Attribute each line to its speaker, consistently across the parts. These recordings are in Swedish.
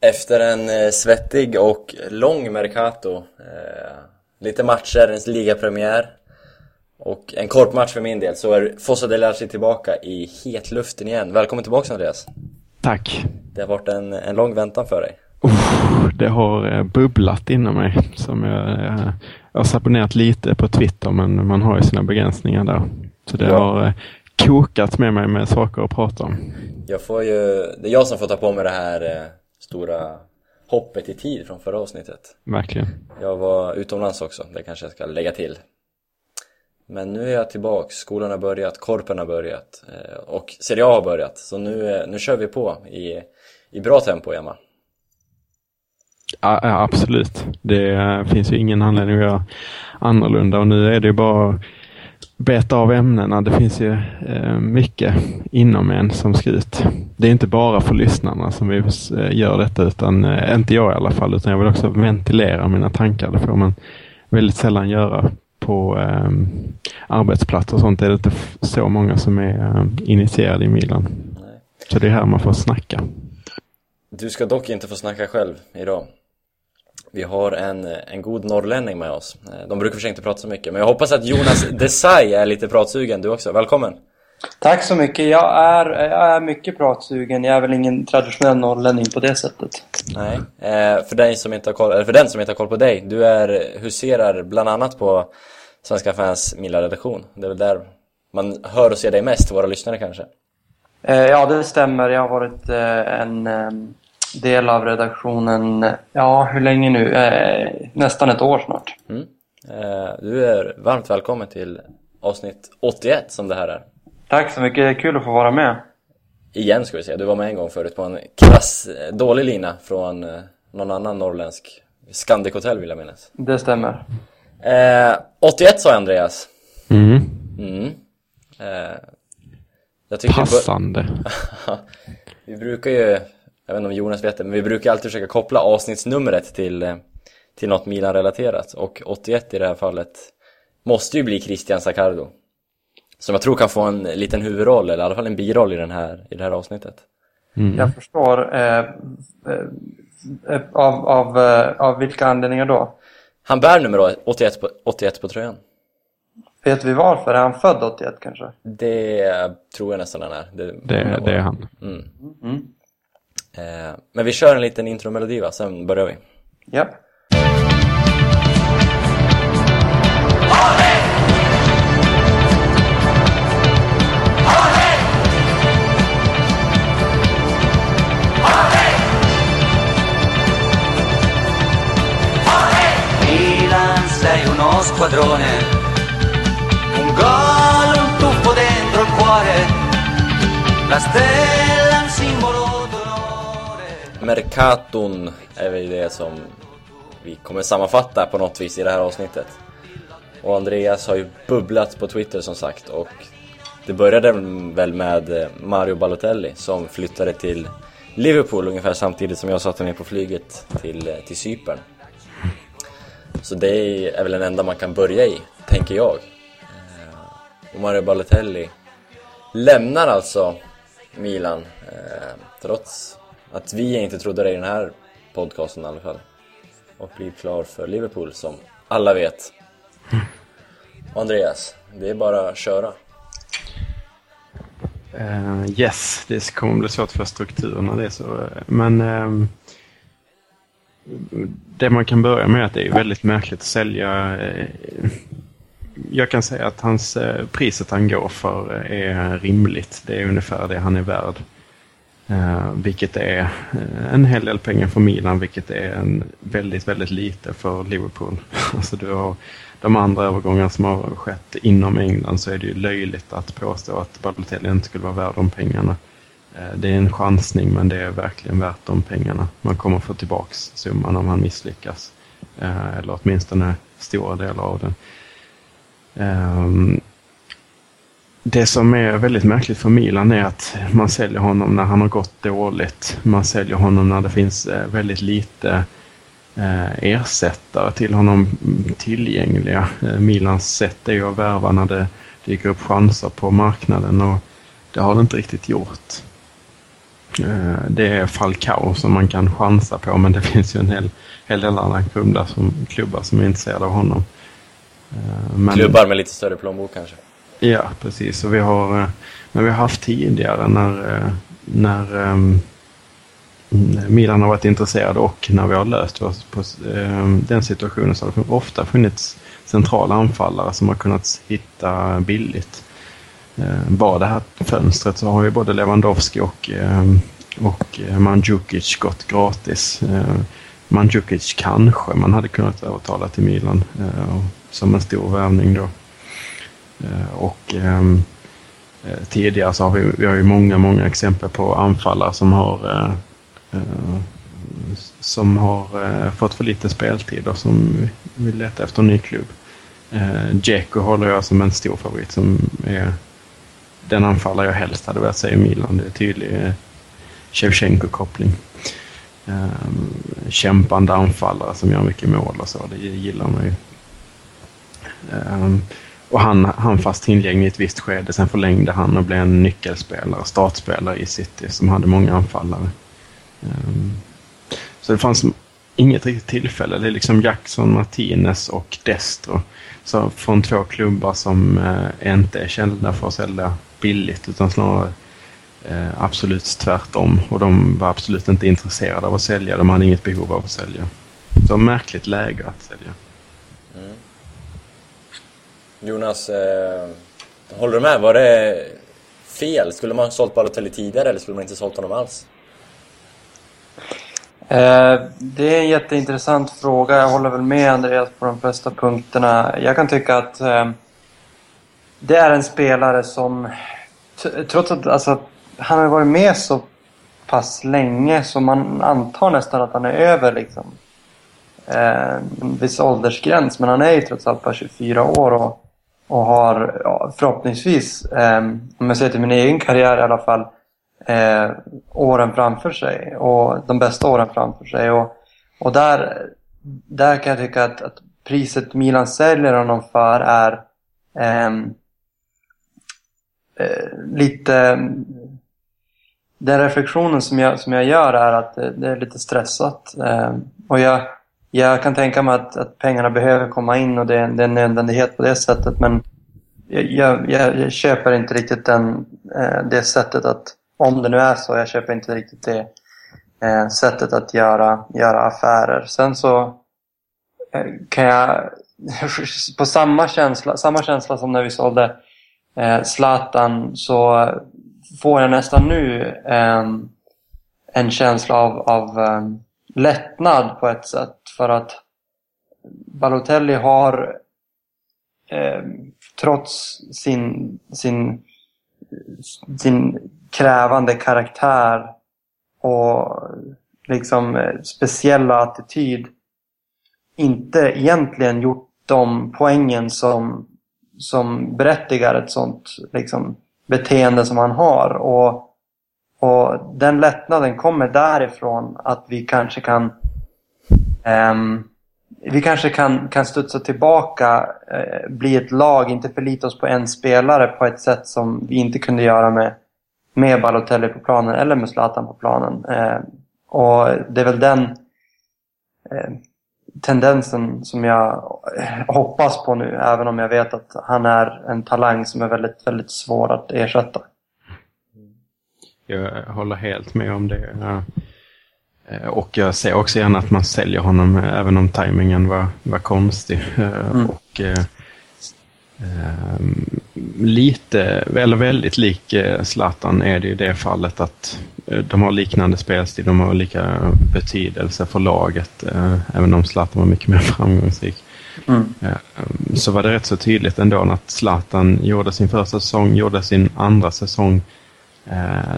Speaker 1: Efter en eh, svettig och lång Mercato, eh, lite matcher, en ligapremiär och en kort match för min del så är Fossa del Arci tillbaka i hetluften igen. Välkommen tillbaka Andreas!
Speaker 2: Tack!
Speaker 1: Det har varit en, en lång väntan för dig.
Speaker 2: Uh, det har eh, bubblat inom mig. Som jag, jag har sabonerat lite på Twitter men man har ju sina begränsningar där. Så det ja. har kokat med mig med saker att prata om.
Speaker 1: Jag får ju, det är jag som får ta på mig det här stora hoppet i tid från förra avsnittet.
Speaker 2: Verkligen.
Speaker 1: Jag var utomlands också, det kanske jag ska lägga till. Men nu är jag tillbaks, skolan har börjat, korpen har börjat eh, och Serie A har börjat. Så nu, eh, nu kör vi på i, i bra tempo, Emma.
Speaker 2: Ja, absolut. Det finns ju ingen anledning att göra annorlunda och nu är det ju bara beta av ämnena. Det finns ju eh, mycket inom en som ska ut. Det är inte bara för lyssnarna som vi eh, gör detta, utan eh, inte jag i alla fall, utan jag vill också ventilera mina tankar. Det får man väldigt sällan göra på eh, arbetsplatser och sånt. Det är inte så många som är eh, initierade i Milan. Nej. Så det är här man får snacka.
Speaker 1: Du ska dock inte få snacka själv idag. Vi har en, en god norrlänning med oss. De brukar för sig inte prata så mycket, men jag hoppas att Jonas Desai är lite pratsugen du också. Välkommen!
Speaker 3: Tack så mycket. Jag är, jag är mycket pratsugen. Jag är väl ingen traditionell norrlänning på det sättet.
Speaker 1: Nej. Eh, för, dig som inte har koll, eller för den som inte har koll på dig. Du är, huserar bland annat på Svenska fans Mila-redaktion. Det är väl där man hör och ser dig mest, våra lyssnare kanske?
Speaker 3: Eh, ja, det stämmer. Jag har varit eh, en eh, del av redaktionen, ja hur länge nu? Eh, nästan ett år snart. Mm.
Speaker 1: Eh, du är varmt välkommen till avsnitt 81 som det här är.
Speaker 3: Tack så mycket, kul att få vara med.
Speaker 1: Igen ska vi säga, du var med en gång förut på en krass, eh, dålig lina från eh, någon annan norrländsk Scandic Hotel vill jag minnas.
Speaker 3: Det stämmer.
Speaker 1: Eh, 81 sa Andreas.
Speaker 2: Mm.
Speaker 1: mm.
Speaker 2: Eh, jag Passande.
Speaker 1: vi brukar ju jag vet inte om Jonas vet det, men vi brukar alltid försöka koppla avsnittsnumret till, eh, till något Milan-relaterat och 81 i det här fallet måste ju bli Christian Saccardo som jag tror kan få en liten huvudroll, eller i alla fall en biroll i, den här, i det här avsnittet.
Speaker 3: Mm. Jag förstår. Eh, eh, eh av, av, eh, av vilka anledningar då?
Speaker 1: Han bär nummer 81 på, 81 på tröjan.
Speaker 3: Vet vi varför? Är han född 81 kanske?
Speaker 1: Det tror jag nästan han är.
Speaker 2: Det, det, det är han.
Speaker 1: Mm. Mm. Eh, men vi kör en liten intromelodi va, sen börjar vi.
Speaker 3: Ja.
Speaker 4: Milan sei uno squadrone, un gol, un tuffo dentro il cuore, la stella,
Speaker 1: Mercaton är väl det som vi kommer sammanfatta på något vis i det här avsnittet. Och Andreas har ju bubblat på Twitter som sagt och det började väl med Mario Balotelli som flyttade till Liverpool ungefär samtidigt som jag satte mig på flyget till, till Cypern. Så det är väl den enda man kan börja i, tänker jag. Eh, och Mario Balotelli lämnar alltså Milan eh, trots att vi inte trodde det i den här podcasten i alla fall. Och blir klar för Liverpool som alla vet. Och Andreas, det är bara att köra.
Speaker 2: Uh, yes, det kommer bli svårt för strukturerna det så. Men uh, det man kan börja med är att det är väldigt märkligt att sälja. Uh, jag kan säga att hans priset han går för är rimligt. Det är ungefär det han är värd. Eh, vilket är eh, en hel del pengar för Milan, vilket är en väldigt, väldigt lite för Liverpool. alltså du har de andra övergångarna som har skett inom England så är det ju löjligt att påstå att Balotelli inte skulle vara värd de pengarna. Eh, det är en chansning men det är verkligen värt de pengarna. Man kommer få tillbaks summan om han misslyckas. Eh, eller åtminstone stora delar av den. Ehm, det som är väldigt märkligt för Milan är att man säljer honom när han har gått dåligt. Man säljer honom när det finns eh, väldigt lite eh, ersättare till honom tillgängliga. Eh, Milans sätt är ju att värva när det dyker upp chanser på marknaden och det har det inte riktigt gjort. Eh, det är Falcao som man kan chansa på men det finns ju en hel, hel del andra klubbar som, klubbar som är intresserade av honom.
Speaker 1: Eh, men, klubbar med lite större plånbok kanske?
Speaker 2: Ja, precis. Och vi har, eh, men vi har haft tidigare när, eh, när um, Milan har varit intresserade och när vi har löst oss på um, den situationen så har det ofta funnits centrala anfallare som har kunnat hitta billigt. Ehm, uh, bara det här fönstret så har ju både Lewandowski och, och eh, Mandzukic gått gratis. Uh, Mandzukic kanske man hade kunnat övertala till Milan som en stor värvning då. Eh, och ehm, eh, tidigare så har vi, vi har ju många, många exempel på anfallare som har Eh, eh som har eh, fått för lite speltid och som vill leta efter en ny klubb. Eh, Dzeko håller jag som en stor favorit som är den anfallare jag helst hade velat se i Milan. Det är tydlig Shevchenko-koppling. Ehm, kämpande anfallare som gör mycket mål och så. Det gillar man ju. Ehm, och han, han fast tillgänglig i ett visst skede. Sen förlängde han och blev en nyckelspelare, startspelare i City som hade många anfallare. Ehm, så det fanns inget riktigt tillfälle. Det är liksom Jackson, Martinez och Destro. Så från två klubbar som eh, inte är kända för att sälja billigt utan snarare eh, absolut tvärtom. Och de var absolut inte intresserade av att sälja. De hade inget behov av att sälja. Så märkligt läge att sälja.
Speaker 1: Jonas, eh, håller du med? Var det fel? Skulle man ha sålt Balotelli tidigare eller skulle man inte sålt honom alls?
Speaker 3: Eh, det är en jätteintressant fråga. Jag håller väl med Andreas på de flesta punkterna. Jag kan tycka att eh, det är en spelare som, trots att alltså, han har varit med så pass länge så man antar nästan att han är över liksom, eh, en viss åldersgräns. Men han är ju trots allt bara 24 år och, och har ja, förhoppningsvis, eh, om jag ser till min egen karriär i alla fall, eh, åren framför sig och de bästa åren framför sig. Och, och där, där kan jag tycka att, att priset Milan säljer honom för är ehm, eh, lite... Den reflektionen som jag, som jag gör är att det är lite stressat. Eh, och jag, jag kan tänka mig att, att pengarna behöver komma in och det, det är en nödvändighet på det sättet. Men jag, jag, jag köper inte riktigt den, eh, det sättet att om det nu är så. Jag köper inte riktigt det eh, sättet att göra, göra affärer. Sen så eh, kan jag på samma känsla, samma känsla som när vi sålde eh, Zlatan så får jag nästan nu eh, en känsla av, av eh, lättnad på ett sätt. För att Balotelli har eh, trots sin, sin, sin krävande karaktär och liksom eh, speciella attityd inte egentligen gjort de poängen som, som berättigar ett sånt liksom, beteende som han har. Och, och den lättnaden kommer därifrån att vi kanske kan um, vi kanske kan, kan studsa tillbaka, eh, bli ett lag, inte förlita oss på en spelare på ett sätt som vi inte kunde göra med med Balotelli på planen eller med Zlatan på planen. Eh, och det är väl den eh, tendensen som jag hoppas på nu, även om jag vet att han är en talang som är väldigt, väldigt svår att ersätta.
Speaker 2: Jag håller helt med om det. Ja och jag ser också gärna att man säljer honom även om tajmingen var, var konstig. Eh, mm. Och Ehm, lite, eller väldigt lik eh, Zlatan är det ju det fallet att eh, de har liknande spelstil, de har lika betydelse för laget, eh, även om Zlatan var mycket mer framgångsrik. Mm. Ehm, så var det rätt så tydligt ändå att Zlatan gjorde sin första säsong, gjorde sin andra säsong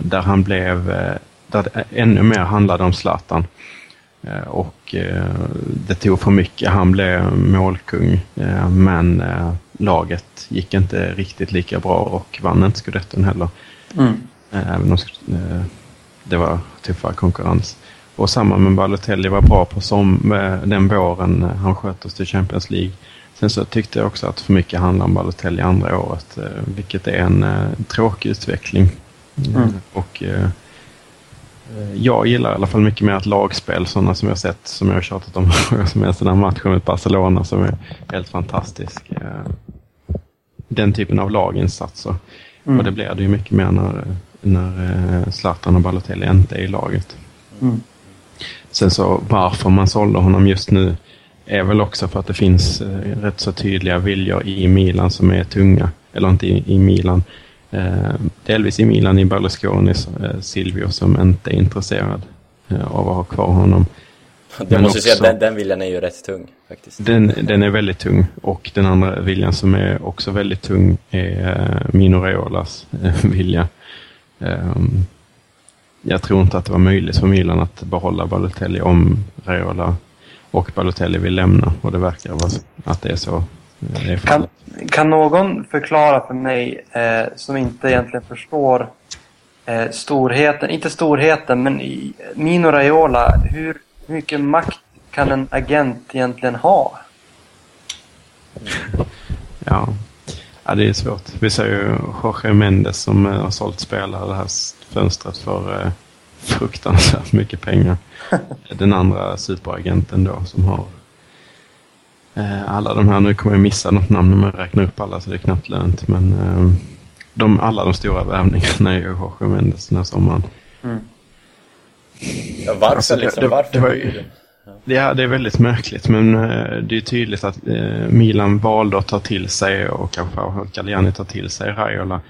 Speaker 2: där han blev, där det ännu mer handlade om Zlatan. Och det tog för mycket, han blev målkung men laget gick inte riktigt lika bra och vann inte scudetton heller. Mm. Eh, även om eh, det var tuffare konkurrens. Och samma med Balotelli var bra på som, eh, den våren han sköt oss till Champions League. Sen så tyckte jag också att för mycket handlade om Balotelli andra året, vilket är en tråkig utveckling. Mm. Och Eh, jag gillar i alla fall mycket mer ett lagspel, sådana som jag sett, som jag har tjatat om som är den här matchen mot Barcelona som är helt fantastisk. Eh, den typen av laginsatser. Mm. Och det blir det ju mycket mer när, när eh, Zlatan och Balotelli inte är i laget. Mm. Sen så varför man sålde honom just nu är väl också för att det finns rätt så tydliga viljor i Milan som är tunga. Eller inte i, i Milan, Eh, delvis i Milan i Berlusconi, eh, Silvio som inte är intresserad eh, av att ha kvar honom.
Speaker 1: Det måste också, säga att den, den viljan är ju rätt tung faktiskt.
Speaker 2: Den, den är väldigt tung och den andra viljan som är också väldigt tung är Mino Raiolas vilja. Um, jag tror inte att det var möjligt för Milan att behålla Balotelli om Raiola och Balotelli vill lämna och det verkar vara att det är så
Speaker 3: kan, kan någon förklara för mig eh, som inte egentligen förstår eh, storheten, inte storheten, men i Mino Raiola, hur mycket makt kan en agent egentligen ha?
Speaker 2: Ja, ja det är svårt. Vi ser ju Jorge Mendes som eh, har sålt spelare det här fönstret för eh, fruktansvärt mycket pengar. Den andra superagenten då som har alla de här, nu kommer jag missa något namn om jag räknar upp alla så det är knappt lönt. Men eh, de, alla de stora värvningarna är ju Jorge Mendes den här sommaren. Mm.
Speaker 1: Ja, varför alltså, det, liksom?
Speaker 2: Det,
Speaker 1: varför?
Speaker 2: Det, var ju, ja, det är väldigt märkligt men eh, det är tydligt att Milan valde att ta till sig och kanske Galliani tar till sig Raiola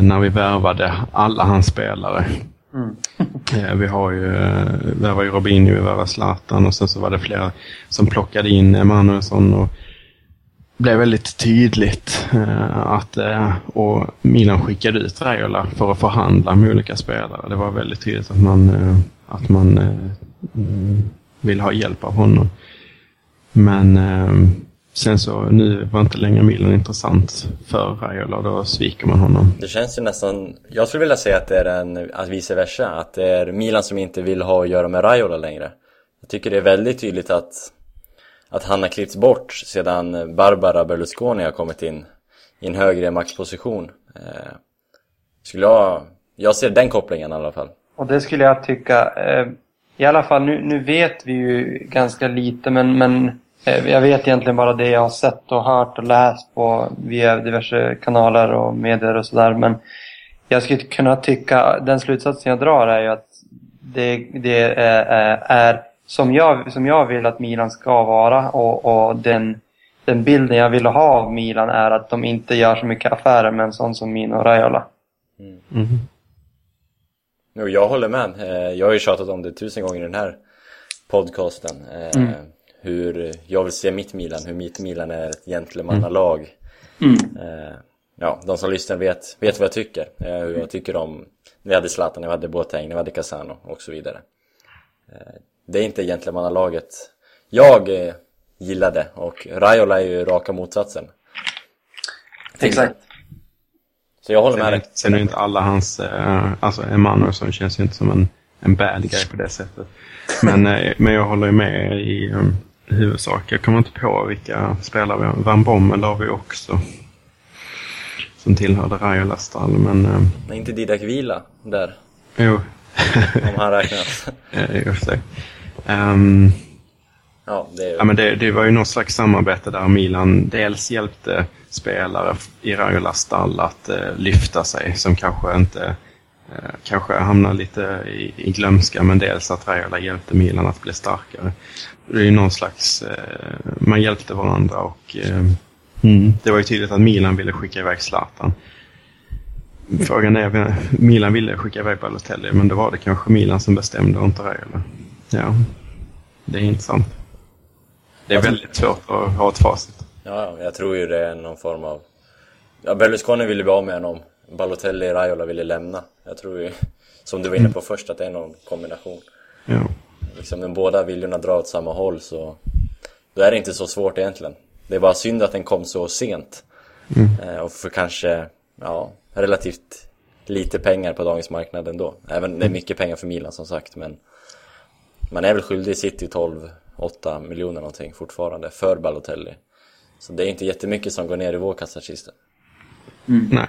Speaker 2: när vi värvade alla hans spelare. Mm. Eh, vi har ju, eh, där var ju Robinho, vi var Zlatan och sen så var det flera som plockade in Emanuelsson och det blev väldigt tydligt eh, att och Milan skickade ut Raiola för att förhandla med olika spelare. Det var väldigt tydligt att man, att man mm, vill ha hjälp av honom. Men Sen så, nu var inte längre Milan intressant för Raiola, då sviker man honom.
Speaker 1: Det känns ju nästan, jag skulle vilja säga att det är en, att vice versa, att det är Milan som inte vill ha att göra med Raiola längre. Jag tycker det är väldigt tydligt att, att han har klippts bort sedan Barbara Berlusconi har kommit in i en högre maktposition. Eh, skulle jag, jag ser den kopplingen i alla fall.
Speaker 3: Och det skulle jag tycka, eh, i alla fall nu, nu vet vi ju ganska lite men, men jag vet egentligen bara det jag har sett och hört och läst på via diverse kanaler och medier och sådär. Men jag skulle kunna tycka, den slutsatsen jag drar är ju att det, det är, är som, jag, som jag vill att Milan ska vara och, och den, den bilden jag vill ha av Milan är att de inte gör så mycket affärer med en sån som Mino Raiola. Mm. Mm.
Speaker 1: Jo, jag håller med. Eh, jag har ju tjatat om det tusen gånger i den här podcasten. Eh, mm hur jag vill se mitt Milan, hur mitt Milan är ett gentlemannalag. Mm. Eh, ja, de som lyssnar vet, vet vad jag tycker. Eh, hur jag tycker om, vi hade Zlatan, vi hade Boateng, vi hade Casano och så vidare. Eh, det är inte gentlemannalaget jag eh, gillade och Raiola är ju raka motsatsen.
Speaker 3: Exakt.
Speaker 1: Så jag håller med dig.
Speaker 2: Sen är inte alla hans, eh, alltså Emanuelsson känns ju inte som en, en bad guy på det sättet. Men, eh, men jag håller med i um, huvudsak. Jag kommer inte på vilka spelare vi har. Van Bommel har vi också. Som tillhörde Raiolas stall, men...
Speaker 1: Eh, inte Didak Vila där?
Speaker 2: Jo.
Speaker 1: Om han räknas.
Speaker 2: Just det. Um,
Speaker 1: ja, det, är...
Speaker 2: ja, men det, det var ju något slags samarbete där Milan dels hjälpte spelare i Raiolas stall att uh, lyfta sig som kanske inte Eh, kanske hamnar lite i, i glömska, men dels att Raiola hjälpte Milan att bli starkare. Det är någon slags... Eh, man hjälpte varandra och eh, mm, det var ju tydligt att Milan ville skicka iväg Zlatan. Frågan är, Milan ville skicka iväg Balotelli, men då var det kanske Milan som bestämde och inte Raiola. Ja, det är intressant. Det är väldigt svårt att ha ett facit.
Speaker 1: Ja, jag tror ju det är någon form av... Ja, Berlusconi ville bli av med honom Balotelli och Raiola ville lämna. Jag tror ju, som du var inne på först, att det är någon kombination.
Speaker 2: Ja.
Speaker 1: Liksom de båda viljorna drar åt samma håll så då är det inte så svårt egentligen. Det är bara synd att den kom så sent. Mm. Eh, och för kanske, ja, relativt lite pengar på dagens marknad ändå. Även det är mycket pengar för Milan som sagt, men man är väl skyldig City 12-8 miljoner någonting fortfarande för Balotelli. Så det är inte jättemycket som går ner i vår kassakista.
Speaker 2: Mm. Nej.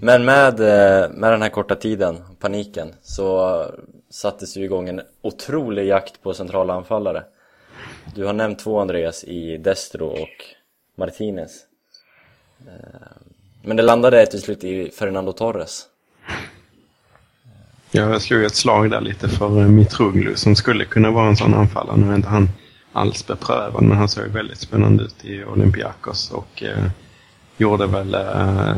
Speaker 1: Men med, eh, med den här korta tiden, paniken, så sattes ju igång en otrolig jakt på centrala anfallare. Du har nämnt två Andreas i Destro och Martinez. Eh, men det landade till slut i Fernando Torres.
Speaker 2: Jag slog ett slag där lite för eh, Mitroglou som skulle kunna vara en sån anfallare. Nu är inte han alls beprövad men han såg väldigt spännande ut i Olympiakos och eh, gjorde väl eh,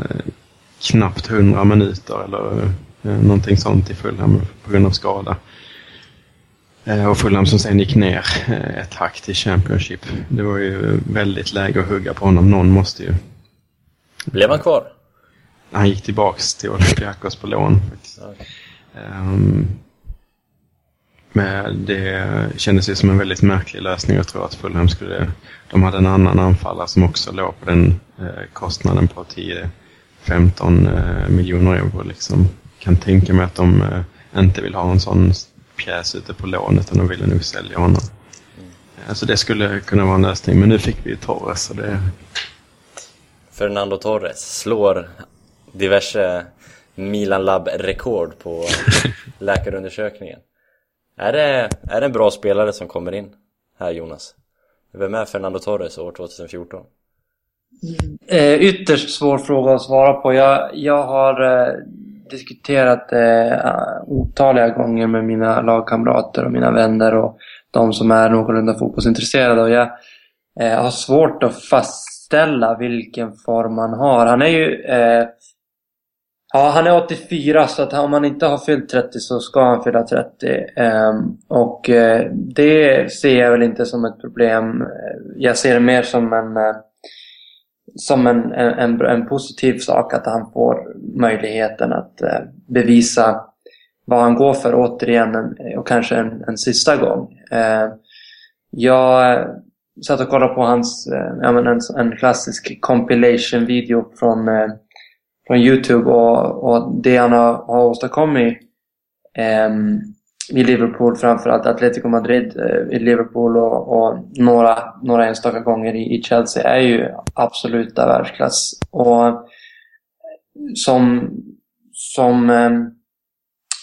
Speaker 2: knappt 100 minuter eller eh, någonting sånt i Fulham på grund av skada. Eh, och Fulham som sen gick ner eh, ett hack till Championship. Det var ju väldigt läge att hugga på honom. Någon måste ju.
Speaker 1: Blev han kvar?
Speaker 2: Han gick tillbaks till Olympiakos på lån.
Speaker 1: Okay.
Speaker 2: Um, men det kändes ju som en väldigt märklig lösning. Jag tror att Fulham skulle... De hade en annan anfallare som också låg på den eh, kostnaden på 10-15 eh, miljoner euro. Liksom. Kan tänka mig att de eh, inte vill ha en sån pjäs ute på lån utan de ville nog sälja honom. Mm. Alltså det skulle kunna vara en lösning, men nu fick vi ju Torres. Så det...
Speaker 1: Fernando Torres slår diverse Milan Lab-rekord på läkarundersökningen. Är det, är det en bra spelare som kommer in här Jonas? Vem är Fernando Torres år 2014?
Speaker 3: Eh, ytterst svår fråga att svara på. Jag, jag har eh, diskuterat det eh, otaliga gånger med mina lagkamrater och mina vänner och de som är någorlunda fotbollsintresserade. Och jag eh, har svårt att fastställa vilken form han har. Han är ju eh, Ja, han är 84 så att om han inte har fyllt 30 så ska han fylla 30. Ehm, och eh, det ser jag väl inte som ett problem. Jag ser det mer som en, eh, som en, en, en, positiv sak att han får möjligheten att eh, bevisa vad han går för återigen och kanske en, en sista gång. Ehm, jag satt och kollade på hans, en, en klassisk compilation-video från från Youtube och, och det han har, har åstadkommit eh, i Liverpool, framförallt Atletico Madrid eh, i Liverpool och, och, några, några enstaka gånger i, i Chelsea är ju absoluta världsklass. Och som, som eh,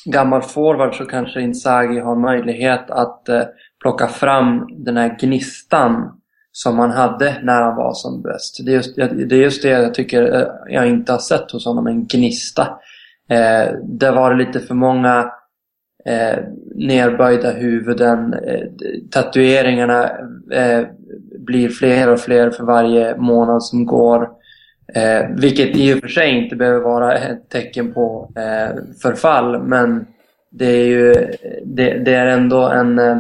Speaker 3: gammal forward så kanske Inzaghi har möjlighet att eh, plocka fram den här gnistan som han hade när han var som bäst. Det är just det, är just det jag tycker eh, jag inte har sett hos honom, en gnista. Eh, det var lite för många eh, nerböjda huvuden. Eh, tatueringarna eh, blir fler och fler för varje månad som går. Eh, vilket i och för sig inte behöver vara ett tecken på eh, förfall men det är ju eh, det, det är ändå en eh,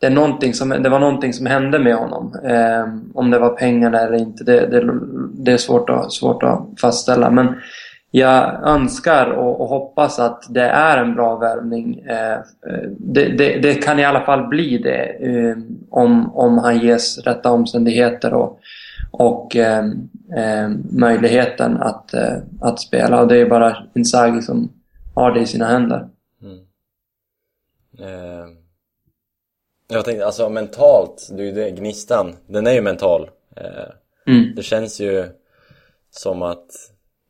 Speaker 3: det, är någonting som, det var någonting som hände med honom. Eh, om det var pengarna eller inte, det, det, det, är svårt att, svårt att fastställa. Men jag önskar och, och hoppas att det är en bra värvning. Eh, det, det, det, kan i alla fall bli det eh, om, om han ges rätta omständigheter och, och ehm, ehm, möjligheten att, eh, att spela. Och det är bara Inzaghi som har det i sina händer. Mm.
Speaker 1: Ehm. Jag tänkte, alltså mentalt, du, det, gnistan, den är ju mental. Eh, mm. Det känns ju som att,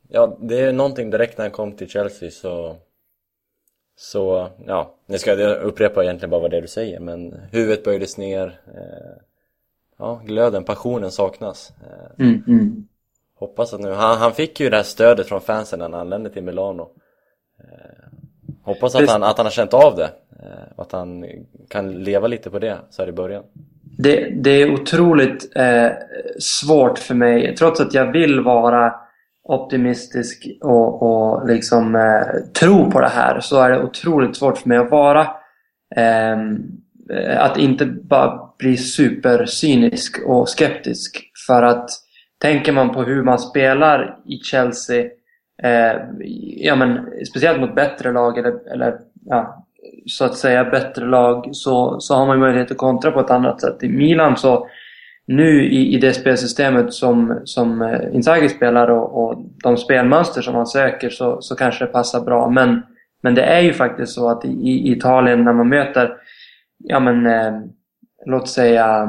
Speaker 1: ja, det är någonting direkt när han kom till Chelsea så så, ja, nu ska jag upprepa egentligen bara vad det är du säger men huvudet böjdes ner eh, Ja, glöden, passionen saknas eh, mm, mm. Hoppas att nu, han, han fick ju det här stödet från fansen när han anlände till Milano Hoppas att han, att han har känt av det Eh, att han kan leva lite på det så här i början.
Speaker 3: Det, det är otroligt eh, svårt för mig, trots att jag vill vara optimistisk och, och liksom eh, tro på det här så är det otroligt svårt för mig att vara eh, att inte bara bli supercynisk och skeptisk. För att tänker man på hur man spelar i Chelsea eh, ja, men, speciellt mot bättre lag eller, eller ja, så att säga bättre lag så, så har man möjlighet att kontra på ett annat sätt. I Milan så nu i, i det spelsystemet som, som eh, Inzaghi spelar och, och de spelmönster som han söker så, så kanske det passar bra. Men, men det är ju faktiskt så att i, i Italien när man möter, ja men eh, låt säga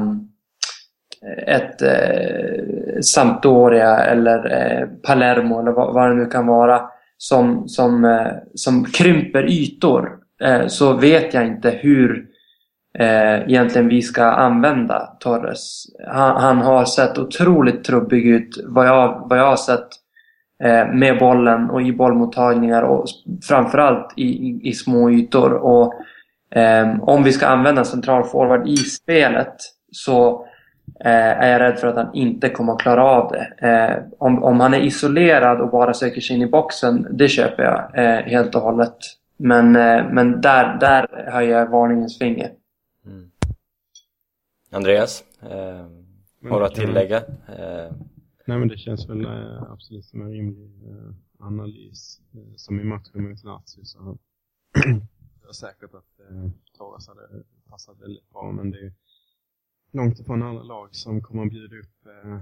Speaker 3: ett eh, Sampdoria eller eh, Palermo eller vad, vad det nu kan vara som, som, eh, som krymper ytor eh, så vet jag inte hur eh, egentligen vi ska använda Torres. Han, han, har sett otroligt trubbig ut vad jag, vad jag har sett eh, med bollen och i bollmottagningar och framförallt i, i, i små ytor. Och, eh, om vi ska använda central forward i spelet så eh, är jag rädd för att han inte kommer att klara av det. Eh, om, om han är isolerad och bara söker sig in i boxen, det köper jag eh, helt och hållet. Men, men där, där höjer jag varningens finger. Mm.
Speaker 1: Andreas, eh, har du att tillägga? Eh.
Speaker 2: Nej men det känns väl eh, absolut som en rimlig eh, analys. Eh, som i matchen mot Lazio så det är säkert att eh, Torres hade passat väldigt bra men det är långt ifrån alla lag som kommer att bjuda upp eh,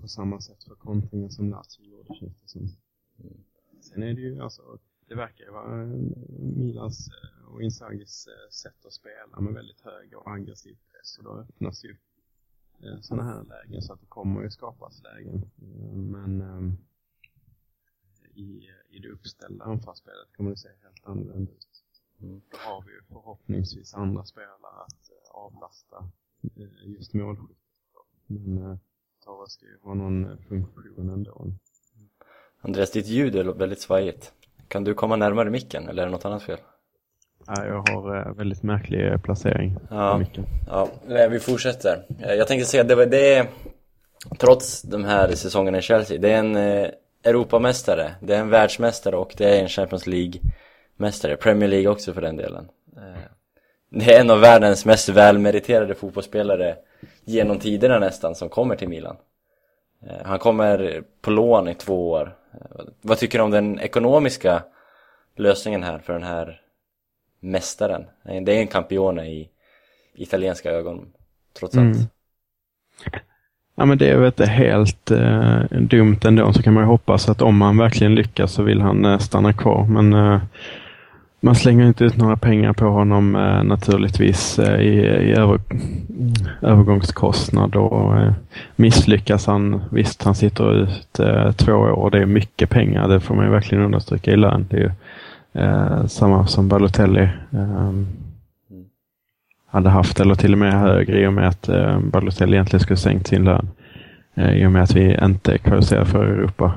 Speaker 2: på samma sätt för kontringen som Lazio gjorde känns det som. Mm. Sen är det ju alltså det verkar ju vara eh, Milans eh, och Inzagis eh, sätt att spela med väldigt hög och aggressiv press och då öppnas ju sådana här lägen så att det kommer ju skapas lägen. Men i, i det uppställda anfallsspelet kommer det se helt annorlunda ut. Mm. Då har vi ju förhoppningsvis andra spelare att avlasta just målskyttet. Men Tara ska ju ha någon funktion ändå.
Speaker 1: Andreas, ditt ljud är väldigt svajigt. Kan du komma närmare micken eller är det något annat fel?
Speaker 2: Ja, jag har eh, väldigt märklig eh, placering
Speaker 1: ja, på micken. Ja, vi fortsätter. Eh, jag tänkte säga att det, det är, trots de här säsongerna i Chelsea, det är en Europamästare, det är en världsmästare och det är en Champions League-mästare. Premier League också för den delen. Det är en av världens mest välmeriterade fotbollsspelare genom tiderna nästan som kommer till Milan. Eh, han kommer på lån i två år eh, vad tycker du om den ekonomiska lösningen här för den här mästaren? Det är en campione i italienska ögon, trots allt. Mm.
Speaker 2: Ja men det är väl inte helt eh, dumt ändå, så kan man ju hoppas att om han verkligen lyckas så vill han eh, stanna kvar. Men eh, man slänger inte ut några pengar på honom eh, naturligtvis eh, i, i över, övergångskostnad och eh, misslyckas han, visst han sitter ut eh, två år, det är mycket pengar, det får man ju verkligen understryka i lön. Det är ju eh, samma som Balotelli ehm, hade haft, eller till och med högre i och med att eh, Balotelli egentligen skulle sänkt sin lön. Eh, I och med att vi inte kvalificerar för Europa.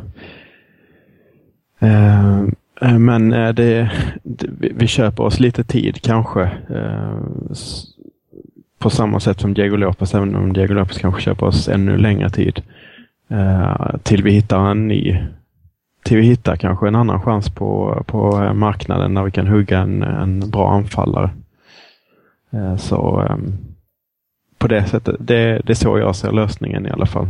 Speaker 2: Eh, Eh, men eh, det, det, vi köper oss lite tid kanske. Eh, på samma sätt som Diego Lopez, även om Diego Lopez kanske köper oss ännu längre tid. Till vi hittar en ny till vi hittar kanske en annan chans på, på marknaden där vi kan hugga en, en bra anfallare. Så ehm, på det sättet, det, det är så jag ser lösningen i alla fall.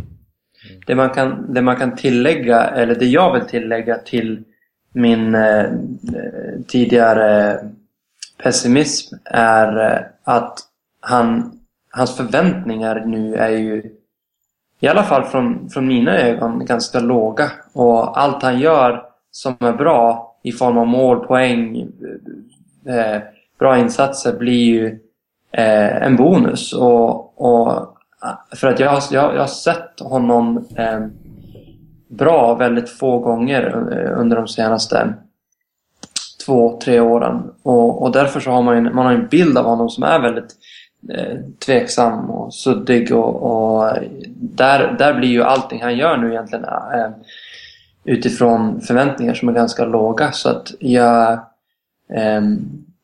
Speaker 3: Det man, kan, det man kan tillägga, eller det jag vill tillägga till min eh, eh, tidigare pessimism är eh, att han, hans förväntningar nu är ju i alla fall från, från mina ögon ganska låga. Och allt han gör som är bra i form av mål, poäng, eh, eh bra insatser blir ju eh, en bonus. Och, och för att jag, jag, jag har sett honom eh, bra väldigt få gånger eh, under de senaste två, tre åren. Och, och därför så har man, ju, man har en bild av honom som är väldigt eh, tveksam och suddig och, och, där, där blir ju allting han gör nu egentligen eh, utifrån förväntningar som är ganska låga. Så att jag... Eh,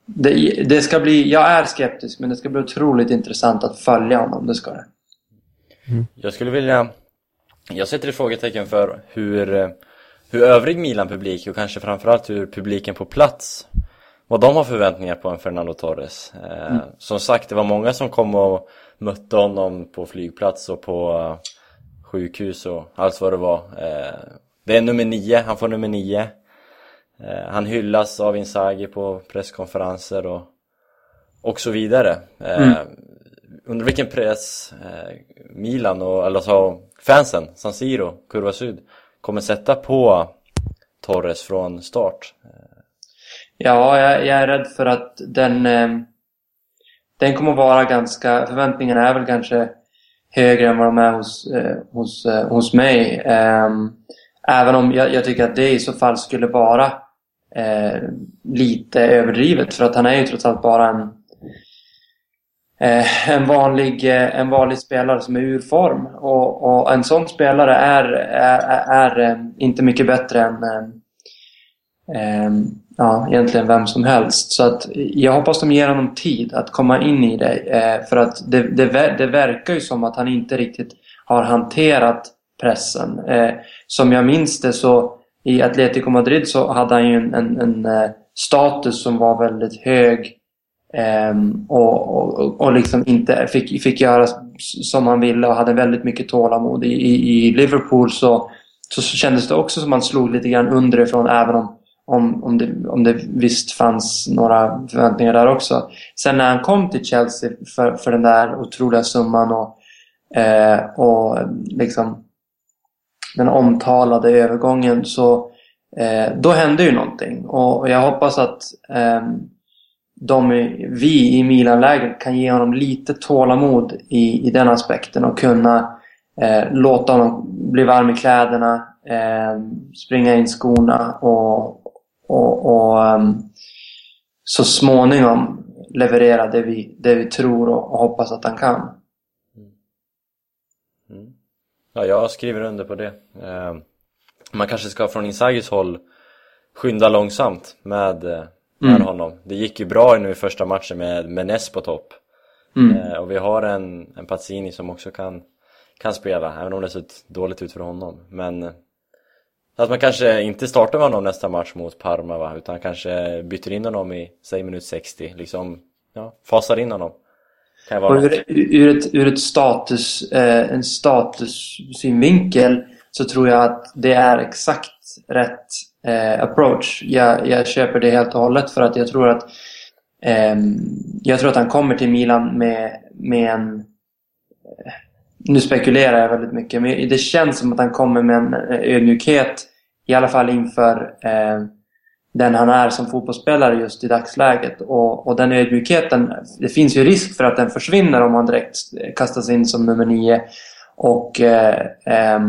Speaker 3: det, det, ska bli, jag är skeptisk men det ska bli otroligt intressant att följa honom, det ska det.
Speaker 1: Mm. Jag skulle vilja jag sätter ett frågetecken för hur, eh, hur övrig Milan-publik och kanske framförallt hur publiken på plats vad de har förväntningar på en Fernando Torres. Eh, mm. Som sagt, det var många som kom och mötte honom på flygplats och på uh, sjukhus och allt vad det var. Det är nummer nio, han får nummer nio. Han hyllas av Inzaghi på presskonferenser och, och så vidare. Mm. Under vilken press eh, Milan och alltså fansen, San Siro, Kurva Syd, kommer sätta på Torres från start?
Speaker 3: Ja, jag, jag är rädd för att den, eh, den kommer vara ganska... Förväntningarna är väl kanske högre än vad de är hos, eh, hos, eh, hos mig. Ehm, även om jag, jag, tycker att det i så fall skulle vara eh, lite överdrivet för att han är ju trots allt bara en Eh, en, vanlig, eh, en vanlig spelare som är ur form. Och, och en sån spelare är, är, är, är eh, inte mycket bättre än eh, eh, ja, egentligen vem som helst. Så att jag hoppas de ger honom tid att komma in i det. Eh, för att det, det, det, verkar ju som att han inte riktigt har hanterat pressen. Eh, som jag minns det så i Atletico Madrid så hade han ju en, en, en status som var väldigt hög. Um, och, och, och liksom inte fick, fick göra som han ville och hade väldigt mycket tålamod. I, i, i Liverpool så, så kändes det också som att han slog lite grann underifrån även om om, om, det, om det visst fanns några förväntningar där också. Sen när han kom till Chelsea för, för den där otroliga summan och, eh, och liksom den omtalade övergången så eh, då hände ju någonting. Och jag hoppas att eh, de, vi i Milan-lägret kan ge honom lite tålamod i, i den aspekten och kunna eh, låta honom bli varm i kläderna, eh, springa in skorna och, och, och um, så småningom leverera det vi, det vi tror och, och hoppas att han kan. Mm.
Speaker 1: mm. Ja, jag skriver under på det. Eh, man kanske ska från Insagis håll skynda långsamt med, eh, med mm. honom. Det gick ju bra nu i första matchen med, med Ness på topp. Mm. Eh, och vi har en, en Pazzini som också kan, kan spela, även om det ser dåligt ut för honom. Men att man kanske inte startar med honom nästa match mot Parma va, utan kanske byter in honom i, säg minut 60, liksom, ja, fasar in honom.
Speaker 3: Kan vara och ur, ur, ett, ur ett status, eh, en statussynvinkel så tror jag att det är exakt rätt eh, approach. Jag, jag köper det helt och hållet för att jag tror att eh, jag tror att han kommer till Milan med, med en eh, nu spekulerar jag väldigt mycket, men det känns som att han kommer med en eh, ödmjukhet, i alla fall inför eh, den han är som fotbollsspelare just i dagsläget. Och, och den ödmjukheten, det finns ju risk för att den försvinner om han direkt kastas in som nummer nio. Och eh, eh,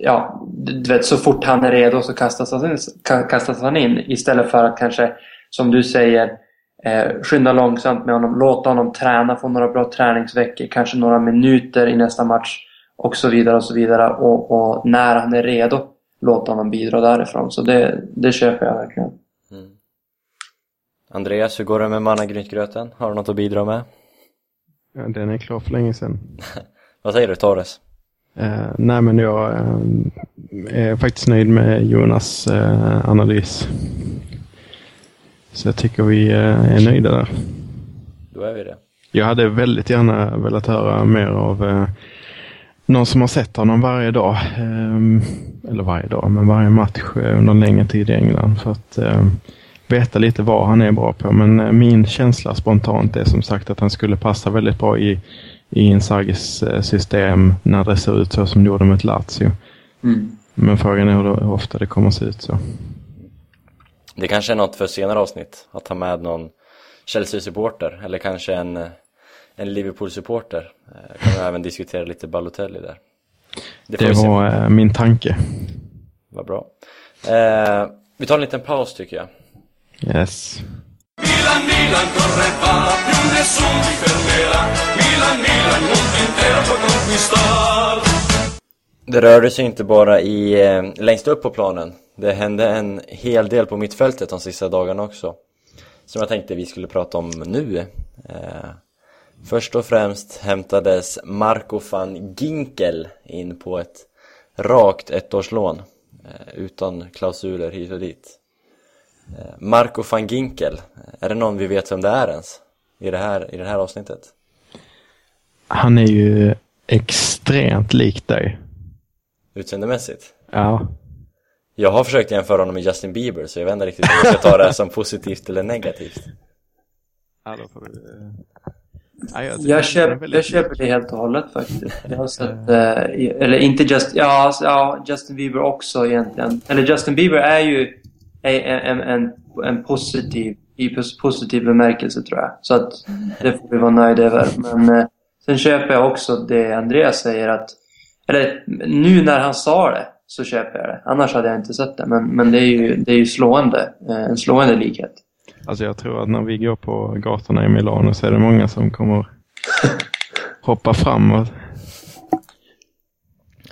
Speaker 3: ja, du vet, så fort han är redo så kastas han, in, kastas han in istället för att kanske, som du säger, Eh, skynda långsamt med honom, låta honom träna, få några bra träningsveckor, kanske några minuter i nästa match och så vidare och så vidare. Och, och när han är redo, låta honom bidra därifrån. Så det, det köper jag verkligen. Mm.
Speaker 1: Andreas, hur går det med mannagrynsgröten? Har du något att bidra med?
Speaker 2: Ja, den är klar för länge sedan.
Speaker 1: Vad säger du, Torres?
Speaker 2: Eh, nej, men jag eh, är faktiskt nöjd med Jonas eh, analys. Så jag tycker vi eh, är nöjda där.
Speaker 1: Då är vi det.
Speaker 2: Jag hade väldigt gärna velat höra mer av eh, någon som har sett honom varje dag. Eh, eller varje dag, men varje match under en längre tid i England. För att veta lite vad han är bra på. Men min känsla spontant är som sagt att han skulle passa väldigt bra i, i Inzagis system när det ser ut så som det gjorde med Lazio. Mm. Men frågan är hur ofta det kommer att se ut så.
Speaker 1: Det kanske är något för senare avsnitt, att ta med någon Chelsea-supporter eller kanske en, en Liverpool-supporter. Eh, kan vi även diskutera lite Balotelli där.
Speaker 2: Det, det var äh, min tanke.
Speaker 1: Vad bra. Eh, vi tar en liten paus tycker jag.
Speaker 2: Yes.
Speaker 4: Milan, Milan, corre va, più nessuno ti fermerà. Milan, Milan, mondo intero può conquistar.
Speaker 1: Det rörde sig inte bara i, eh, längst upp på planen. Det hände en hel del på mittfältet de sista dagarna också. Som jag tänkte vi skulle prata om nu. Eh, Först och främst hämtades Marco van Ginkel in på ett rakt ettårslån eh, Utan klausuler hit och dit. eh, Marco van Ginkel, är det någon vi vet vem det är ens? I det här, i det här avsnittet?
Speaker 2: Han är ju extremt lik dig
Speaker 1: Utseendemässigt?
Speaker 2: Ja
Speaker 1: jag har försökt jämföra honom med Justin Bieber så jag vet inte riktigt om jag ska ta det här som positivt eller negativt.
Speaker 3: Ja, då får du... Ja, jag, jag, köper, jag köper det helt och hållet faktiskt. Jag har sett, eh, eller inte just, ja, alltså, ja, Justin Bieber också egentligen. Eller Justin Bieber är ju en, en, en, en positiv, i positiv bemärkelse tror jag. Så att det får vi vara nöjda över. Men eh, sen köper jag också det Andreas säger att, eller nu när han sa det, så köper jag det. Annars hade jag inte sett det. Men, men det är ju, det är ju slående. Eh, en slående likhet.
Speaker 2: Alltså jag tror att när vi går på gatorna i Milano så är det många som kommer hoppa framåt.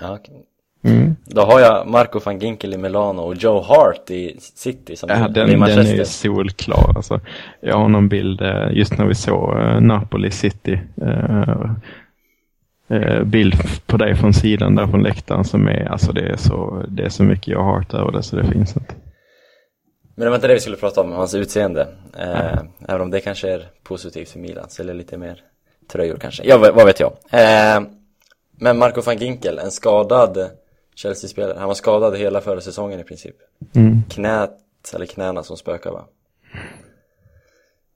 Speaker 1: Ja, okej.
Speaker 2: Mm.
Speaker 1: Då har jag Marco van Ginkel i Milano och Joe Hart i City som
Speaker 2: Ja,
Speaker 1: i
Speaker 2: den, den är
Speaker 1: Manchester.
Speaker 2: ju solklar. Alltså, jag har någon bild eh, just när vi såg eh, Napoli City. Eh, bild på dig från sidan där från läktaren som är, alltså det är så, det är så mycket jag har hört över det så det finns inte.
Speaker 1: Men det var inte det vi skulle prata om, hans utseende. Eh, även om det kanske är positivt för Milan, säljer lite mer tröjor kanske. Ja, vad vad vet jag. Eh, men Marco van Ginkel, en skadad Chelsea-spelare. Han var skadad hela förra säsongen i princip.
Speaker 2: Mm.
Speaker 1: Knät, eller knäna som spökar va?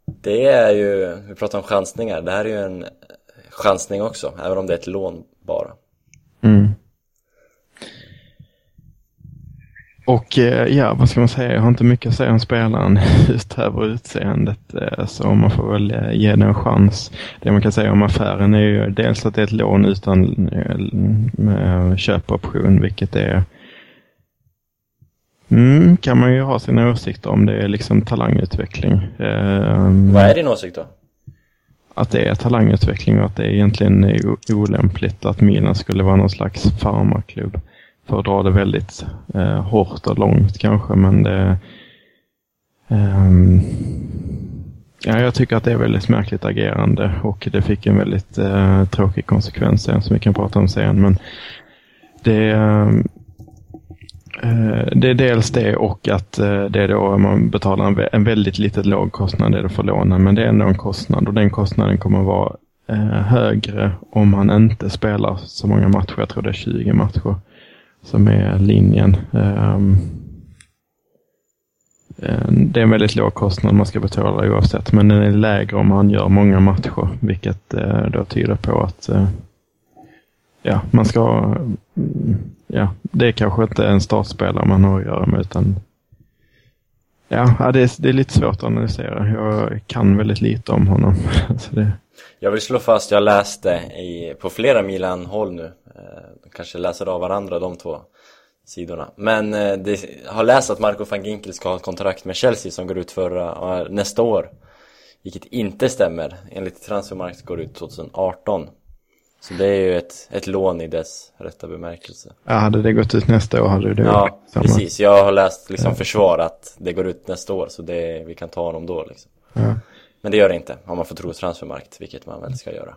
Speaker 1: Det är ju, vi pratar om chansningar, det här är ju en chansning också, även om det är ett lån bara.
Speaker 2: Mm. Och eh, ja, vad ska man säga? Jag har inte mycket att säga om spelaren utöver utseendet. eh, Så man får väl eh, ge den en chans. Det man kan säga om affären är ju dels att det är ett lån utan köpoption, vilket är Mm, kan man ju ha sina åsikter om. Det är liksom talangutveckling.
Speaker 1: Vad är din åsikt då?
Speaker 2: att det är talangutveckling och att det egentligen är o- olämpligt att Milan skulle vara någon slags farmarklubb. För att dra det väldigt eh, hårt och långt kanske, men det... ehm, ja, jag tycker att det är väldigt märkligt agerande och det fick en väldigt eh, tråkig konsekvens sen som vi kan prata om sen. Men det, ehm, eh, det är dels det och att eh, det är då man betalar en, en väldigt liten låg kostnad det för lånen. Men det är ändå en kostnad och den kostnaden kommer att vara eh, högre om man inte spelar så många matcher. Jag tror det är 20 matcher som är linjen. Ehm, eh, det är en väldigt låg kostnad man ska betala oavsett, men den är lägre om man gör många matcher, vilket eh, då tyder på att eh, ja, man ska, mm, ja, det är kanske inte en startspelare man har att göra med, utan ja, ja, det, är, det är lite svårt att analysera. Jag kan väldigt lite om honom. Så det,
Speaker 1: Jag vill slå fast, jag läste i, på flera Milan-håll nu, eh, kanske läser av varandra de två sidorna. Men eh, det, har läst att Marco van Ginkel ska ha ett kontrakt med Chelsea som går ut förra, eh, nästa år. Vilket inte stämmer, enligt Transfermarkt går det ut 2018. Så det är ju ett, ett lån i dess rätta bemärkelse.
Speaker 2: ja, hade det gått ut nästa år hade det
Speaker 1: Ja,
Speaker 2: samma.
Speaker 1: precis. Jag har läst liksom försvar att det går ut nästa år, så det, vi kan ta honom då liksom.
Speaker 2: Ja.
Speaker 1: Men det gör det inte, om man får tro Transfermarkt, vilket man väl ska göra.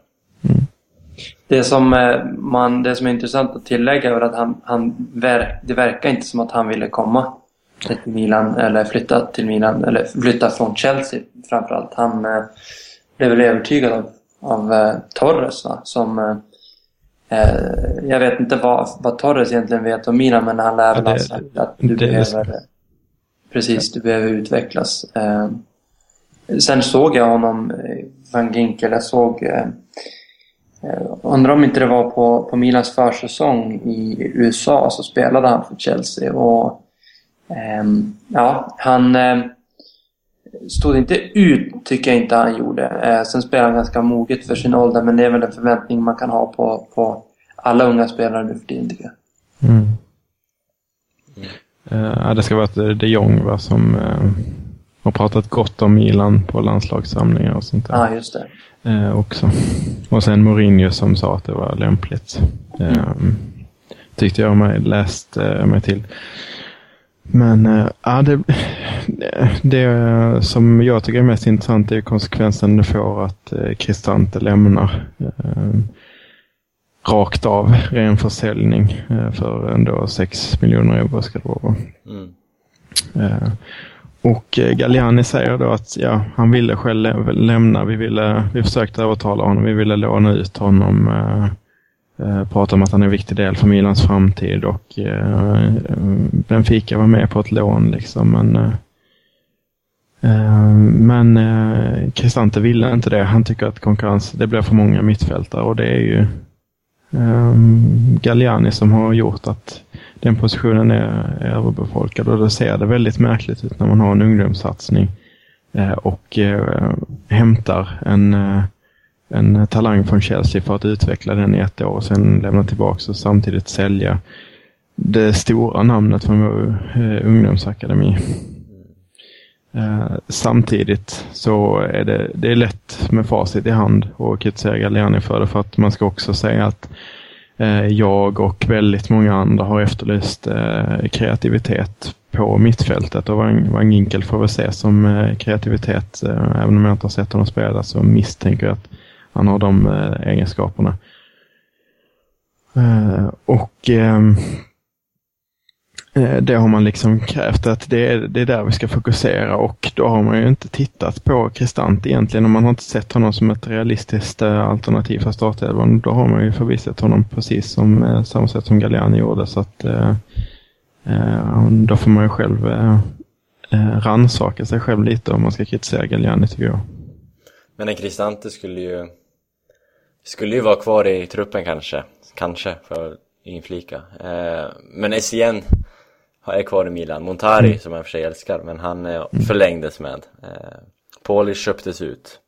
Speaker 3: Det som, eh, man, det som är intressant att tillägga är att han, han ver, det verkar inte som att han ville komma till Milan eller flytta till Milan eller flytta från Chelsea framförallt. Han eh, blev väl övertygad av, av eh, Torres va? som eh, eh, jag vet inte vad, vad Torres egentligen vet om Milan men han lär väl ha
Speaker 2: det-
Speaker 3: sagt att du
Speaker 2: det-
Speaker 3: behöver precis, du behöver utvecklas. Eh, sen såg jag honom, Van Ginkel, jag såg Undrar om inte det var på, på Milans försäsong i USA så spelade han för Chelsea och ehm, ja, han eh, stod inte ut tycker jag inte han gjorde. Eh, sen spelade han ganska moget för sin ålder men det är väl en förväntning man kan ha på, på alla unga spelare nu för tiden tycker jag.
Speaker 2: Mm. Eh, ja, det ska vara de Jong va, som eh, har pratat gott om Milan på landslagssamlingar och sånt där.
Speaker 3: Ja, just det.
Speaker 2: eh, också. Och sen Mourinho som sa att det var lämpligt. Eh, tyckte jag mig läst eh, mig till. Men eh, ja, det, det som jag tycker är mest intressant är konsekvensen det får att eh, Cristante lämnar. Eh, rakt av, ren försäljning eh, för ändå 6 miljoner euro ska det vara.
Speaker 1: Mm.
Speaker 2: Och eh, Galliani säger då att ja, han ville själv lä- lämna. Vi, ville, vi försökte övertala honom. Vi ville låna ut honom. Eh, eh, prata om att han är en viktig del för Milans framtid och eh, eh Benfica var med på ett lån liksom. Men, eh, eh, men eh, Cristante ville inte det. Han tycker att konkurrens, det blir för många mittfältare och det är ju eh, Galliani som har gjort att den positionen är, är överbefolkad och då ser det väldigt märkligt ut när man har en ungdomssatsning eh, och eh, hämtar en, eh, en talang från Chelsea för att utveckla den i ett år och sen lämna tillbaka och samtidigt sälja det stora namnet från vår eh, ungdomsakademi. Eh, samtidigt så är det, det är lätt med facit i hand och kritisera Galliani för det för att man ska också säga att Eh, jag och väldigt många andra har efterlyst eh, kreativitet på mittfältet och Wang Ginkel får väl ses som eh, kreativitet. Även om jag inte har sett honom spela så misstänker jag att han har de egenskaperna. och ehm, Eh, det har man liksom krävt att det är, det är där vi ska fokusera och då har man ju inte tittat på Kristant egentligen och man har inte sett honom som ett realistiskt eh, alternativ för startelvan. Då har man ju förvisat honom precis som eh, samma sätt som Galliani gjorde så att Eh, då får man ju själv eh, rannsaka sig själv lite om man ska kritisera Galliani tycker jag.
Speaker 1: Men en Kristante skulle ju skulle ju vara kvar i truppen kanske, kanske för inflika. inflika. Men Essien är kvar i Milan. Montari mm. som jag för sig älskar, men han mm. förlängdes med. Polish köptes ut.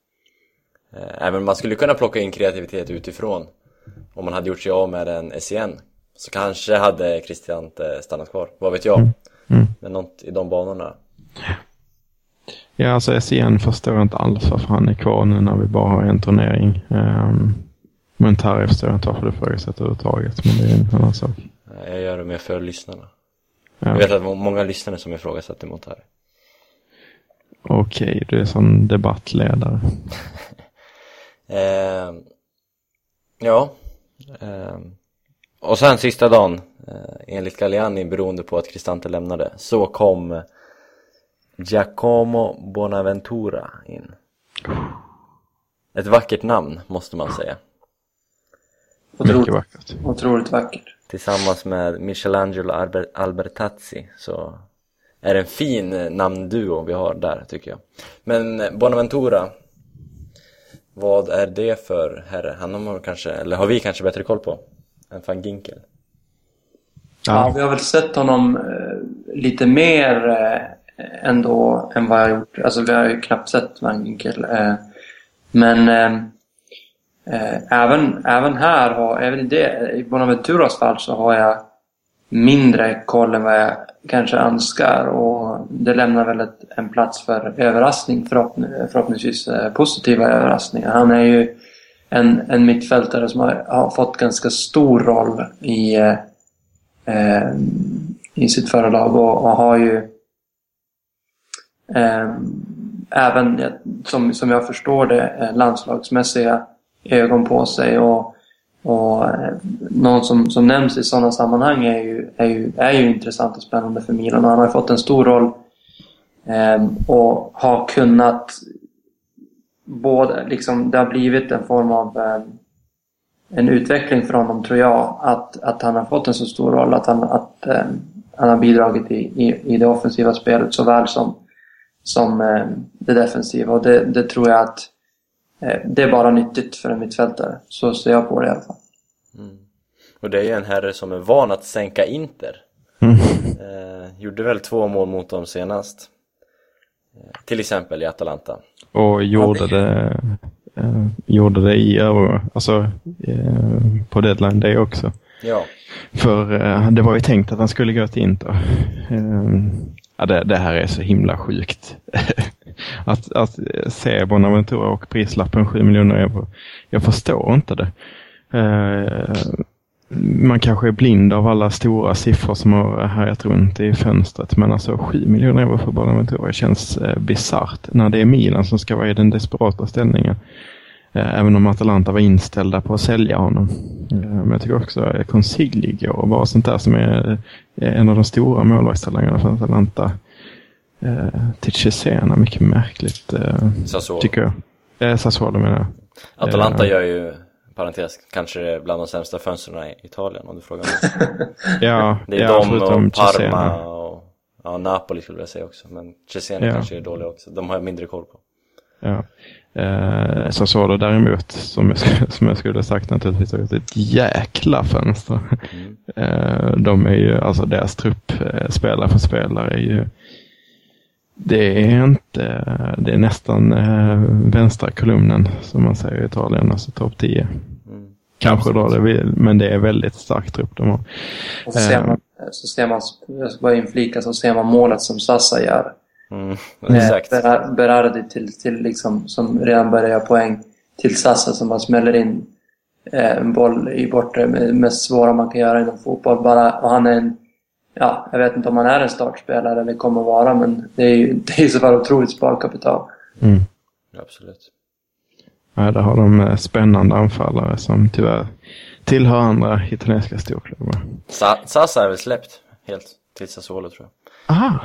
Speaker 1: Även man skulle kunna plocka in kreativitet utifrån om man hade gjort sig av med en Essien så kanske hade Christian inte stannat kvar, vad vet jag. Mm. Mm. Men något i de banorna.
Speaker 2: Ja, alltså SEN förstår jag inte alls varför han är kvar nu när vi bara har en turnering. Um, men Tarif förstår jag inte varför det ifrågasätter överhuvudtaget, men det är en annan sak.
Speaker 1: Jag gör det mer för lyssnarna. Ja. Jag vet att många lyssnare som ifrågasätter Montari.
Speaker 2: Okej, du är sån debattledare.
Speaker 1: eh, ja. Eh, och sen sista dagen, eh, enligt Galliani beroende på att Cristante lämnade, så kom Giacomo Bonaventura in. Ett vackert namn måste man säga.
Speaker 3: Otroligt vackert. Otroligt vackert.
Speaker 1: Tillsammans med Michelangelo Albertazzi så är det en fin namnduo vi har där tycker jag. Men Bonaventura, vad är det för herre? Han har kanske, eller har vi kanske bättre koll på? än van Ginkel.
Speaker 3: Ja, vi har väl sett honom eh, lite mer eh, ändå än vad jag har gjort. Alltså vi har ju knappt sett van Ginkel. Eh, men eh, eh, Eh, även, även här, har, även i, det, i Bonaventuras fall så har jag mindre koll än vad jag kanske önskar och det lämnar väl ett, en plats för överraskning förhoppningsvis eh, positiva överraskningar. Han är ju en, en mittfältare som har, har fått ganska stor roll i, eh, eh i sitt förra lag och, och har ju eh, även, som, som jag förstår det, landslagsmässiga ögon på sig. Och, och eh, någon som, som nämns i sådana sammanhang är ju, är, ju, är ju intressant och spännande för Milan. Och han har fått en stor roll eh, och har kunnat både, liksom, det har blivit en form av eh, en utveckling för honom tror jag. Att, att han har fått en så stor roll. Att han, att, eh, han har bidragit i, i, i det offensiva spelet såväl som, som eh, det defensiva. Och det, det tror jag att eh, det är bara nyttigt för en mittfältare. Så ser jag på det i alla fall.
Speaker 1: Mm. Och det är ju en herre som är van att sänka Inter. Mm. Eh, gjorde väl två mål mot dem senast. Till exempel i Atalanta.
Speaker 2: Och gjorde det, eh, gjorde det i euro, alltså eh, på deadline day också.
Speaker 1: Ja.
Speaker 2: För eh, det var ju tänkt att han skulle gå till Inter. Ja, det, det, här är så himla sjukt. att, att se Bonaventura och prislappen 7 miljoner euro. Jag förstår inte det. Eh, man kanske är blind av alla stora siffror som har härjat runt i fönstret. Men alltså 7 miljoner euro för Bonaventura känns eh, bisarrt när det är Milan som ska vara i den desperata ställningen. Eh, även om Atalanta var inställda på att sälja honom. Eh, men jag tycker också att Consigli går och bara sånt där som är eh, en av de stora målvaktstalangerna för Atalanta. Till Cesena, mycket märkligt
Speaker 1: Sassuolo.
Speaker 2: tycker jag. Eh, Sassuolo menar jag.
Speaker 1: Atalanta gör ju parentes, kanske bland de sämsta fönstren i Italien om du frågar mig.
Speaker 2: ja,
Speaker 1: det är
Speaker 2: ja,
Speaker 1: de och Parma och ja, Napoli skulle jag säga också. Men Cesena ja. kanske är dåliga också. De har jag mindre koll på.
Speaker 2: Ja. Eh, Sassuolo däremot, som jag, som jag skulle sagt naturligtvis, har gjort ett jäkla fönster. Mm. Eh, de är ju, alltså deras trupp, eh, spelare för spelare, är ju det är inte, det är nästan eh, vänstra kolumnen som man säger i Italien, alltså topp 10. Mm. kanske drar det, vid- men det är väldigt stark trupp de har.
Speaker 3: Och så ser
Speaker 2: Eh.
Speaker 3: man, så ser man, jag ska bara inflika, så ser man målet som Sassa gör.
Speaker 1: Mm,
Speaker 3: Med
Speaker 1: exakt.
Speaker 3: Berar- Berardi till, till liksom, som redan börjar göra poäng till Sassa som bara smäller in eh, en boll i bortre, med mest svåra man kan göra inom fotboll. Bara, och han är en, ja, jag vet inte om han är en startspelare eller kommer att vara, men det är ju det är ju så fall otroligt sparkapital.
Speaker 2: Mm.
Speaker 1: Absolut.
Speaker 2: Ja, där har de eh, spännande anfallare som tyvärr tillhör andra italienska storklubbar.
Speaker 1: Sa Sasa är väl släppt helt till Sassuolo tror jag.
Speaker 2: Aha!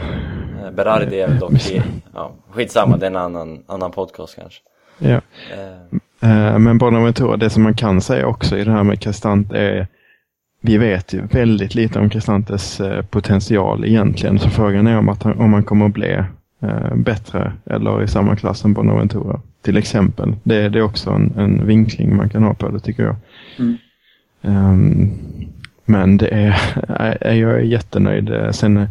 Speaker 1: Eh, Berardi är väl dock i, ja, skitsamma, det är en annan, annan podcast kanske.
Speaker 2: Ja.
Speaker 1: Eh,
Speaker 2: Men Bonaventura, det som man kan säga också i det här med Cristante är vi vet ju väldigt lite om Cristantes potential egentligen. Så frågan är om, att han, om han kommer att bli bättre eller i samma klass som Bonaventura. Till exempel. Det, det är också en, en vinkling man kan ha på det tycker jag.
Speaker 3: Mm.
Speaker 2: Ehm, men det är, jag är jättenöjd. Sen,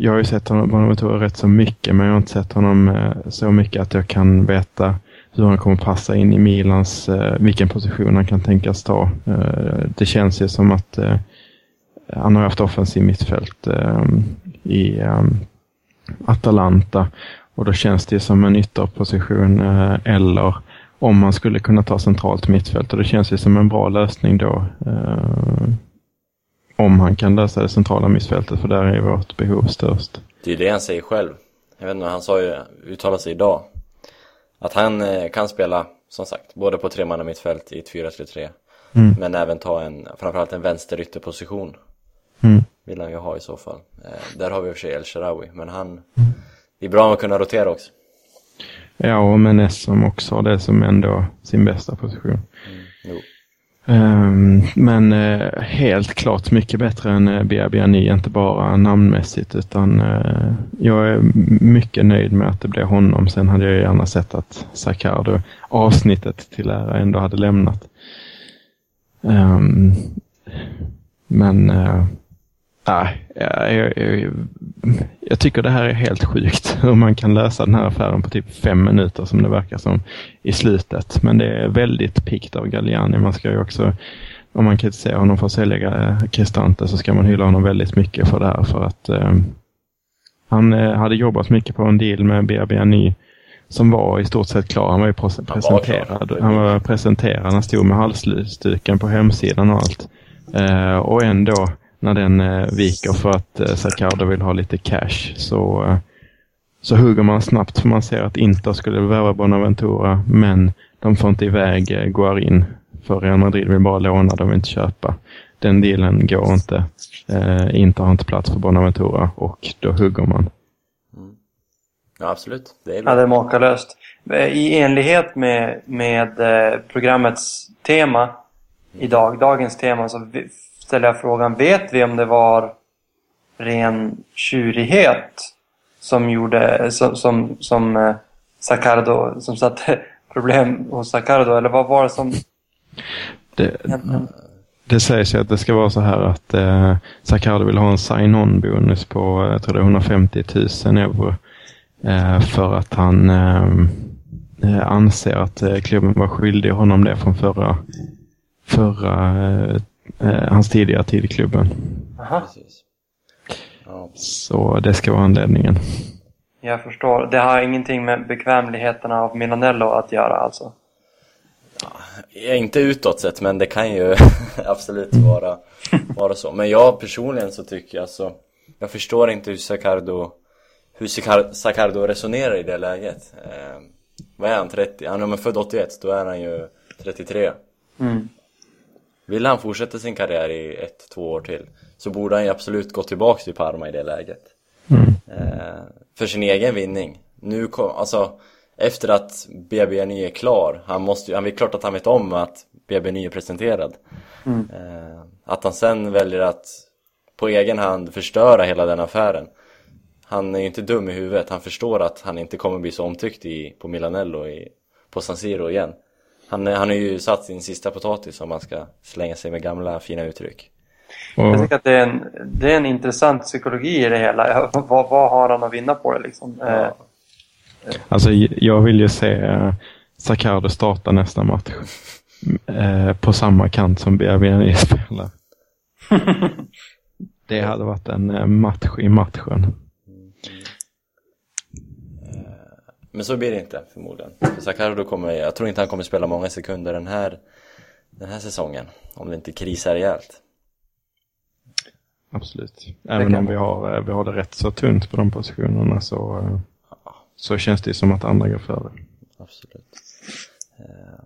Speaker 2: jag har ju sett honom, Bonaventura rätt så mycket men jag har inte sett honom eh, så mycket att jag kan veta hur han kommer passa in i Milans, eh, vilken position han kan tänkas ta. Eh, det känns ju som att han har haft offensiv mittfält i Atalanta och då känns det som en ytterposition eller om man skulle kunna ta centralt mittfält och det känns ju som en bra lösning då. Om han kan lösa det centrala mittfältet för där är vårt behov störst.
Speaker 1: det är det han säger själv. Jag vet inte, han sa ju, uttalade sig idag. Att han eh, kan spela, som sagt, både på tremanna mittfält i ett 4-3-3.
Speaker 2: Mm.
Speaker 1: Men även ta en, framförallt en vänsterytterposition.
Speaker 2: Mm.
Speaker 1: Vill han ju ha i så fall. Eh, där har vi i och för sig El Sharawi, men han... Det är bra att kunna rotera också.
Speaker 2: Ja, och Menes som också har det som ändå sin bästa position.
Speaker 1: Jo.
Speaker 2: Um, men uh, helt klart mycket bättre än eh, BRBNI, inte bara namnmässigt utan uh, jag är mycket nöjd med att det blev honom. Sen hade jag gärna sett att Sakardo avsnittet till ära ändå hade lämnat. Um, men uh, nej, jag, jag, jag, tycker det här är helt sjukt hur man kan lösa den här affären på typ fem minuter som det verkar som i slutet. Men det är väldigt pikt av Galliani. Man ska ju också, om man kritiserar honom för att sälja eh, Cristante så ska man hylla honom väldigt mycket för det här. För att eh, han eh, hade jobbat mycket på en deal med Biabiany som var i stort sett klar. Han var ju presenterad. Han var presenterad. Han stod med halsduken på hemsidan och allt. Eh, och ändå när den eh, viker för att eh, Sacardo vill ha lite cash så, eh, så hugger man snabbt för man ser att Inter skulle värva Bonaventura men de får inte iväg eh, Guarin för Real Madrid vill bara låna, de vill inte köpa. Den dealen går inte. Eh, Inter har inte plats för Bonaventura och då hugger man.
Speaker 1: Ja, absolut. Det är
Speaker 3: Ja, det är makalöst. I enlighet med, med eh, programmets tema idag, dagens tema, så vi- ställer jag frågan, vet vi om det var ren tjurighet som gjorde, som, som, som eh, Sacardo, som satte problem hos Sacardo, eller vad var det som
Speaker 2: Det, det sägs ju att det ska vara så här att eh, Sacardo vill ha en sign-on bonus på eh, jag tror det är 150 000 euro. Eh, för att han eh, eh, anser att eh, klubben var skyldig honom det från förra, förra eh, eh, hans tidigare tid i klubben.
Speaker 3: Aha,
Speaker 1: Precis. Ja,
Speaker 2: Så det ska vara anledningen.
Speaker 3: jag förstår. Det har ingenting med bekvämligheterna av Milanello att göra alltså?
Speaker 1: Ja, inte utåt sett, men det kan ju absolut vara, vara så. Men jag personligen så tycker jag så, jag förstår inte hur Sacardo, hur Sacar- Sacardo resonerar i det läget. Eh, vad är han, 30? Han är född 81, då är han ju 33.
Speaker 3: Mm.
Speaker 1: Vill han fortsätta sin karriär i ett, två år till så borde han ju absolut gå tillbaks till Parma i det läget.
Speaker 2: Mm.
Speaker 1: Eh, för sin egen vinning. Nu kom, alltså efter att BB9 är klar, han måste ju, han är klart att han vet om att BB9 är presenterad.
Speaker 3: Mm.
Speaker 1: Eh, att han sen väljer att på egen hand förstöra hela den affären. Han är ju inte dum i huvudet, han förstår att han inte kommer bli så omtyckt i, på Milanello i, på San Siro igen. Han, han har ju satt sin sista potatis om man ska slänga sig med gamla fina uttryck.
Speaker 3: Jag
Speaker 2: Och,
Speaker 3: tycker att det är en, det är en intressant psykologi i det hela. Ja, Vad, vad har han att vinna på det liksom? Eh,
Speaker 1: Ja.
Speaker 2: alltså, jag vill ju se eh, Sacardo starta nästa match. eh, på samma kant som Biabiani spelar. det hade varit en eh, match i matchen.
Speaker 1: Men så blir det inte förmodligen. För Sakardo kommer, jag tror inte han kommer spela många sekunder den här, den här säsongen. Om det inte krisar rejält.
Speaker 2: Absolut. Även om vi har, eh, vi har det rätt så tunt på de positionerna så, eh, så känns det som att andra går före.
Speaker 1: Absolut. Eh,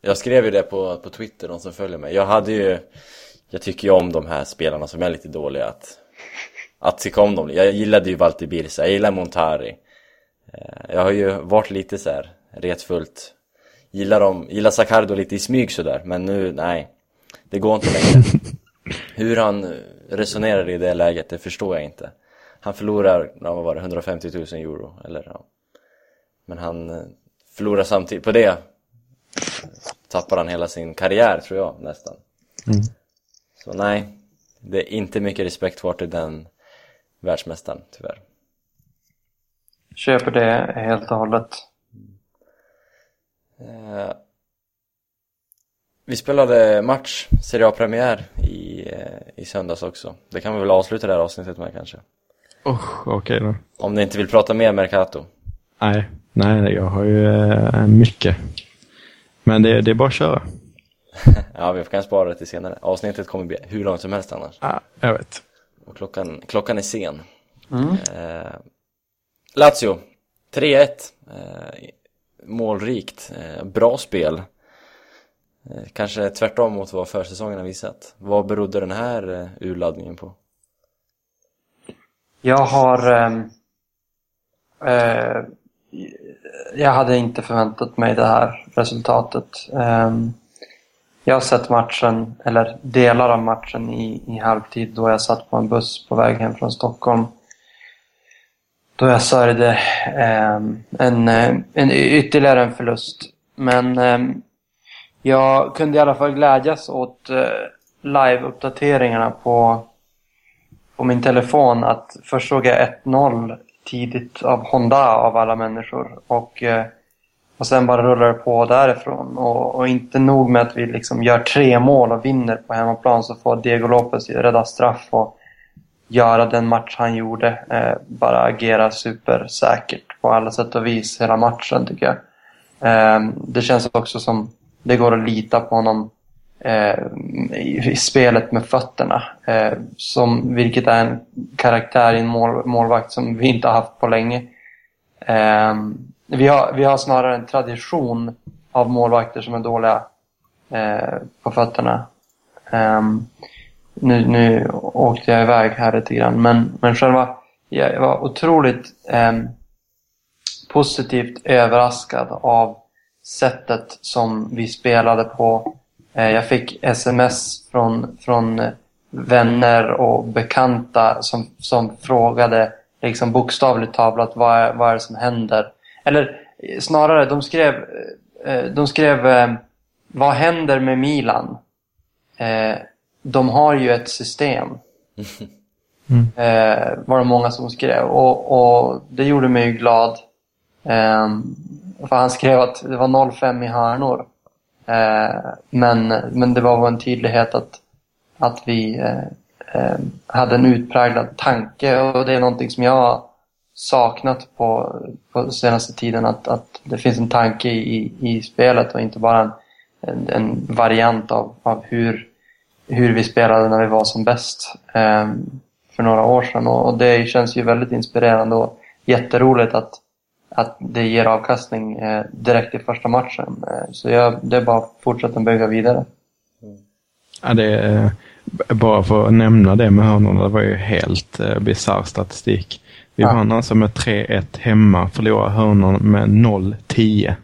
Speaker 1: Jag skrev ju det på, på Twitter, de som följer mig. Jag hade ju, jag tycker ju om de här spelarna som är lite dåliga att, att tycka om dem. Jag gillade ju Valter Birsa, jag gillar Montari. Eh, Jag har ju varit lite så här retfullt. Gillar dem, gillar Sakardo lite i smyg sådär, men nu, nej. Det går inte längre. Hur han resonerar i det läget, det förstår jag inte. Han förlorar, ja, vad var det, 150 000 euro, eller ja. Men han eh, förlorar samtidigt, på det tappar han hela sin karriär tror jag nästan.
Speaker 2: Mm.
Speaker 1: Så nej, det är inte mycket respekt kvar till den världsmästaren tyvärr.
Speaker 3: Köper det helt och hållet.
Speaker 1: Eh, vi spelade match, Serie A-premiär i, eh, i söndags också. Det kan vi väl avsluta det här avsnittet med kanske.
Speaker 2: Oh, Okej då.
Speaker 1: Om ni inte vill prata mer Mercato.
Speaker 2: Nej, nej, jag har ju eh, mycket. Men det, det är bara att köra.
Speaker 1: ja, vi kan spara det till senare. Avsnittet kommer bli hur långt som helst annars.
Speaker 2: Ja, jag vet.
Speaker 1: Och klockan, klockan är sen.
Speaker 3: Mm.
Speaker 1: Eh, Lazio, 3-1. Eh, målrikt. Eh, bra spel. Eh, kanske tvärtom mot vad försäsongen har visat. Vad berodde den här eh, urladdningen på?
Speaker 3: Jag har... Ehm, eh, jag hade inte förväntat mig det här resultatet. Eh, jag har sett matchen, eller delar av matchen i, i halvtid då jag satt på en buss på väg hem från Stockholm. Då jag sörjde ehm, en, eh, en, ytterligare en förlust. Men ehm, jag kunde i alla fall glädjas åt eh, live-uppdateringarna på på min telefon att först såg jag 1-0 tidigt av Honda av alla människor. Och, eh, och sen bara rullar det på därifrån. Och, och inte nog med att vi liksom gör tre mål och vinner på hemmaplan så får Diego Lopez ju rädda straff och göra den match han gjorde. Eh, bara agera supersäkert på alla sätt och vis hela matchen tycker jag. Eh, det känns också som det går att lita på honom eh, i, i spelet med fötterna. Eh, som, vilket är en karaktär i en mål, målvakt som vi inte har haft på länge. Eh, vi, har, vi har snarare en tradition av målvakter som är dåliga eh, på fötterna. Ehm, nu, nu åkte jag iväg här lite grann, men, men själva, jag var otroligt eh, positivt överraskad av sättet som vi spelade på Eh, Jag fick sms från, från vänner och bekanta som, som frågade liksom bokstavligt talat vad är, vad är det som händer? Eller snarare, de skrev, eh, de skrev eh, vad händer med Milan? Eh, de har ju ett system. Eh, var det många som skrev. Och, och det gjorde mig ju glad. Eh, för han skrev att det var 0-5 i hörnor. Eh, men, men det var en tydlighet att, att vi eh, eh, hade en utpräglad tanke och det är någonting som jag saknat på, på senaste tiden att, att det finns en tanke i, i spelet och inte bara en, en, en variant av, av hur, hur vi spelade när vi var som bäst eh, för några år sedan och, det känns ju väldigt inspirerande och jätteroligt att att det ger avkastning eh, direkt i första matchen. Eh, så jag, det är bara att fortsätta bygga vidare.
Speaker 2: Ja, det är, bara för att nämna det med hörnorna, det var ju helt eh, bisarr statistik. Vi
Speaker 3: Ja.
Speaker 2: vann alltså med 3-1 hemma, förlorade hörnorna med 0-10.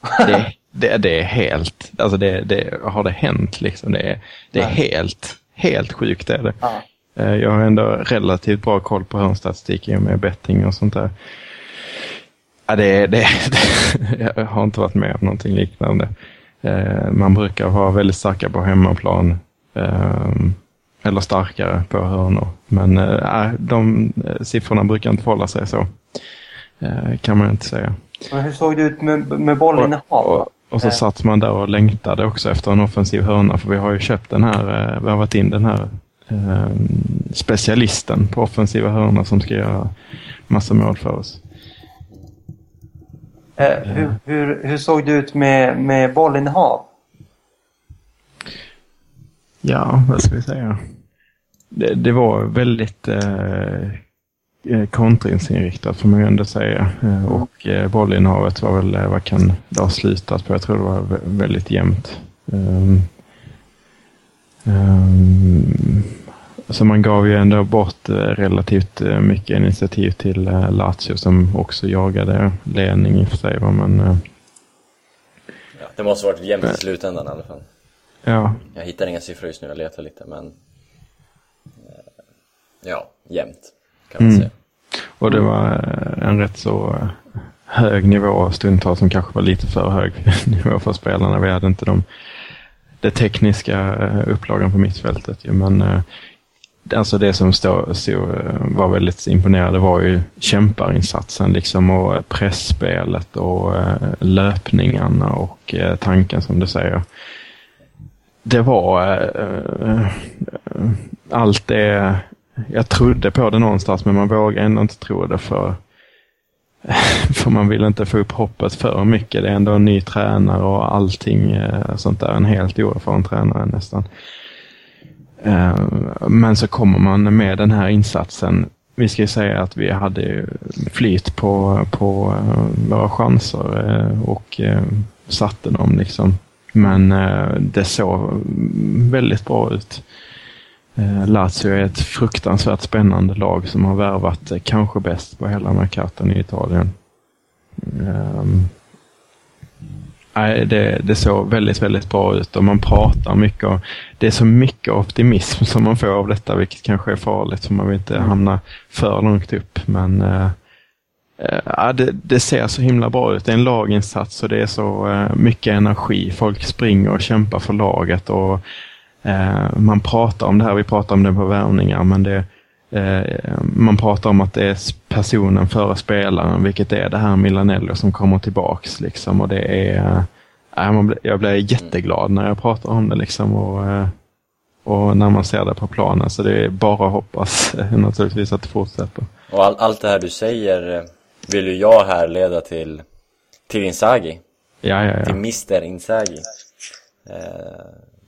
Speaker 2: Det, det, det är helt, alltså det, det har det hänt liksom. Det är, det är helt, helt sjukt är det.
Speaker 3: Ja.
Speaker 2: Eh, Jag har ändå relativt bra koll på hörnstatistik i och med betting och sånt där. Ja, det, det, det, jag har inte varit med om någonting liknande. Eh, Man brukar vara väldigt starka på hemmaplan. eh, Eller starkare på hörnor. Men eh, de eh, siffrorna brukar inte förhålla sig så. Kan man inte säga.
Speaker 3: Men hur såg det ut med, med bollinnehav?
Speaker 2: Och, så satt man där och längtade också efter en offensiv hörna för vi har ju köpt den här, eh, vi har varit in den här eh, specialisten på offensiva hörnor som ska göra massa mål för oss.
Speaker 3: Eh, hur, hur, hur såg det ut med, med bollinnehav?
Speaker 2: Ja, vad ska vi säga? Det, det var väldigt eh, eh, kontringsinriktat får man ju ändå säga. Eh, och eh, bollinnehavet var väl, vad kan det ha slutat på? Jag tror det var vä- väldigt jämnt. Um, um, så man gav ju ändå bort relativt mycket initiativ till Lazio som också jagade ledning i och för sig. Men,
Speaker 1: Ja, det måste varit jämnt i slutändan i alla fall.
Speaker 2: ja,
Speaker 1: Jag hittar inga siffror just nu, jag letar lite men... Ja, jämnt kan man
Speaker 2: Mm.
Speaker 1: säga.
Speaker 2: Och det var eh, en rätt så eh, hög nivå stundtals som kanske var lite för hög nivå för spelarna. Vi hade inte de, det tekniska eh, upplagan på mittfältet. ju, Men alltså det som stå, eh, var väldigt imponerande var ju kämparinsatsen liksom och pressspelet och löpningarna och tanken som du säger. Det var allt det jag trodde på det någonstans men man vågar ändå inte tro det för för man vill inte få upp hoppet för mycket. Det är ändå en ny tränare och allting eh, sånt där. En helt oerfaren tränare nästan. Eh, men så kommer man med den här insatsen. Vi ska ju säga att vi hade flyt på, på eh, våra chanser och satte dem liksom. Men det såg väldigt bra ut. Eh, Lazio är ett fruktansvärt spännande lag som har värvat eh, kanske bäst på hela Mercaton i Italien. Ehm, nej, det, det såg väldigt, väldigt bra ut och man pratar mycket och det är så mycket optimism som man får av detta vilket kanske är farligt för man vill inte hamna för långt upp. Men eh, eh, det, det ser så himla bra ut. Det är en laginsats och det är så eh, mycket energi. Folk springer och kämpar för laget och Eh, man pratar om det här, vi pratar om det på värvningar, men det, eh, man pratar om att det är personen före spelaren, vilket är det här Milanello som kommer tillbaks. Liksom, och det är, eh, jag blir jätteglad när jag pratar om det. Liksom, och, eh, och när man ser det på planen, så det är bara att hoppas naturligtvis att det fortsätter.
Speaker 1: Och all, allt det här du säger eh, vill ju jag härleda till, till Inzaghi.
Speaker 2: Ja, ja,
Speaker 1: Till
Speaker 2: ja.
Speaker 1: Mr Inzaghi. Eh,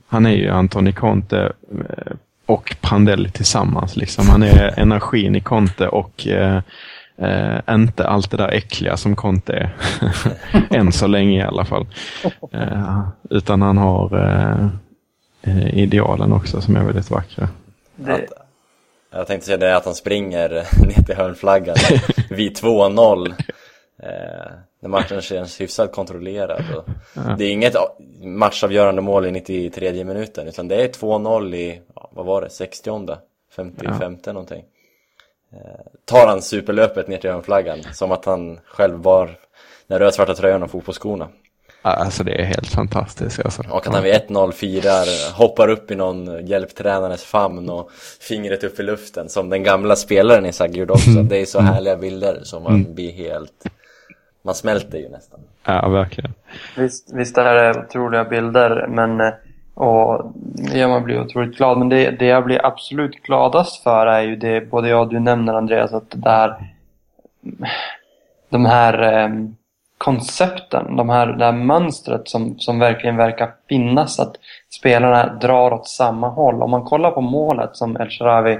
Speaker 2: Han är ju Antoni Conte eh, och Prandelli tillsammans. Liksom. Han är energin i Conte och eh, eh, inte allt det där äckliga som Conte är. Än så länge i alla fall. Eh, utan han har eh, eh, idealen också som är väldigt vackra.
Speaker 3: Det,
Speaker 1: jag tänkte säga det att han springer ner till hörnflaggan vid 2-0. Eh, när matchen känns hyfsat kontrollerad. Och Det är inget matchavgörande mål i 93 minuten utan det är 2-0 i, ja, vad var det, 60 55 någonting. Eh, tar han superlöpet ner till hörnflaggan som att han själv var den rödsvarta tröjan och fotbollsskorna.
Speaker 2: Alltså det är helt fantastiskt. Alltså.
Speaker 1: Och att han vid 1-0 firar, hoppar upp i någon hjälptränares famn och fingret upp i luften som den gamla spelaren i Sagge gjorde också. Det är så härliga bilder som man blir helt, man smälter ju nästan.
Speaker 2: Ja, verkligen.
Speaker 3: visst, visst det här är otroliga bilder men, eh, och ja, man blir otroligt glad. Men det, det jag blir absolut gladast för är ju det både jag och du nämner Andreas att det här de här eh, koncepten, de här, det här mönstret som, som verkligen verkar finnas. Att spelarna drar åt samma håll. Om man kollar på målet som El Sharawi,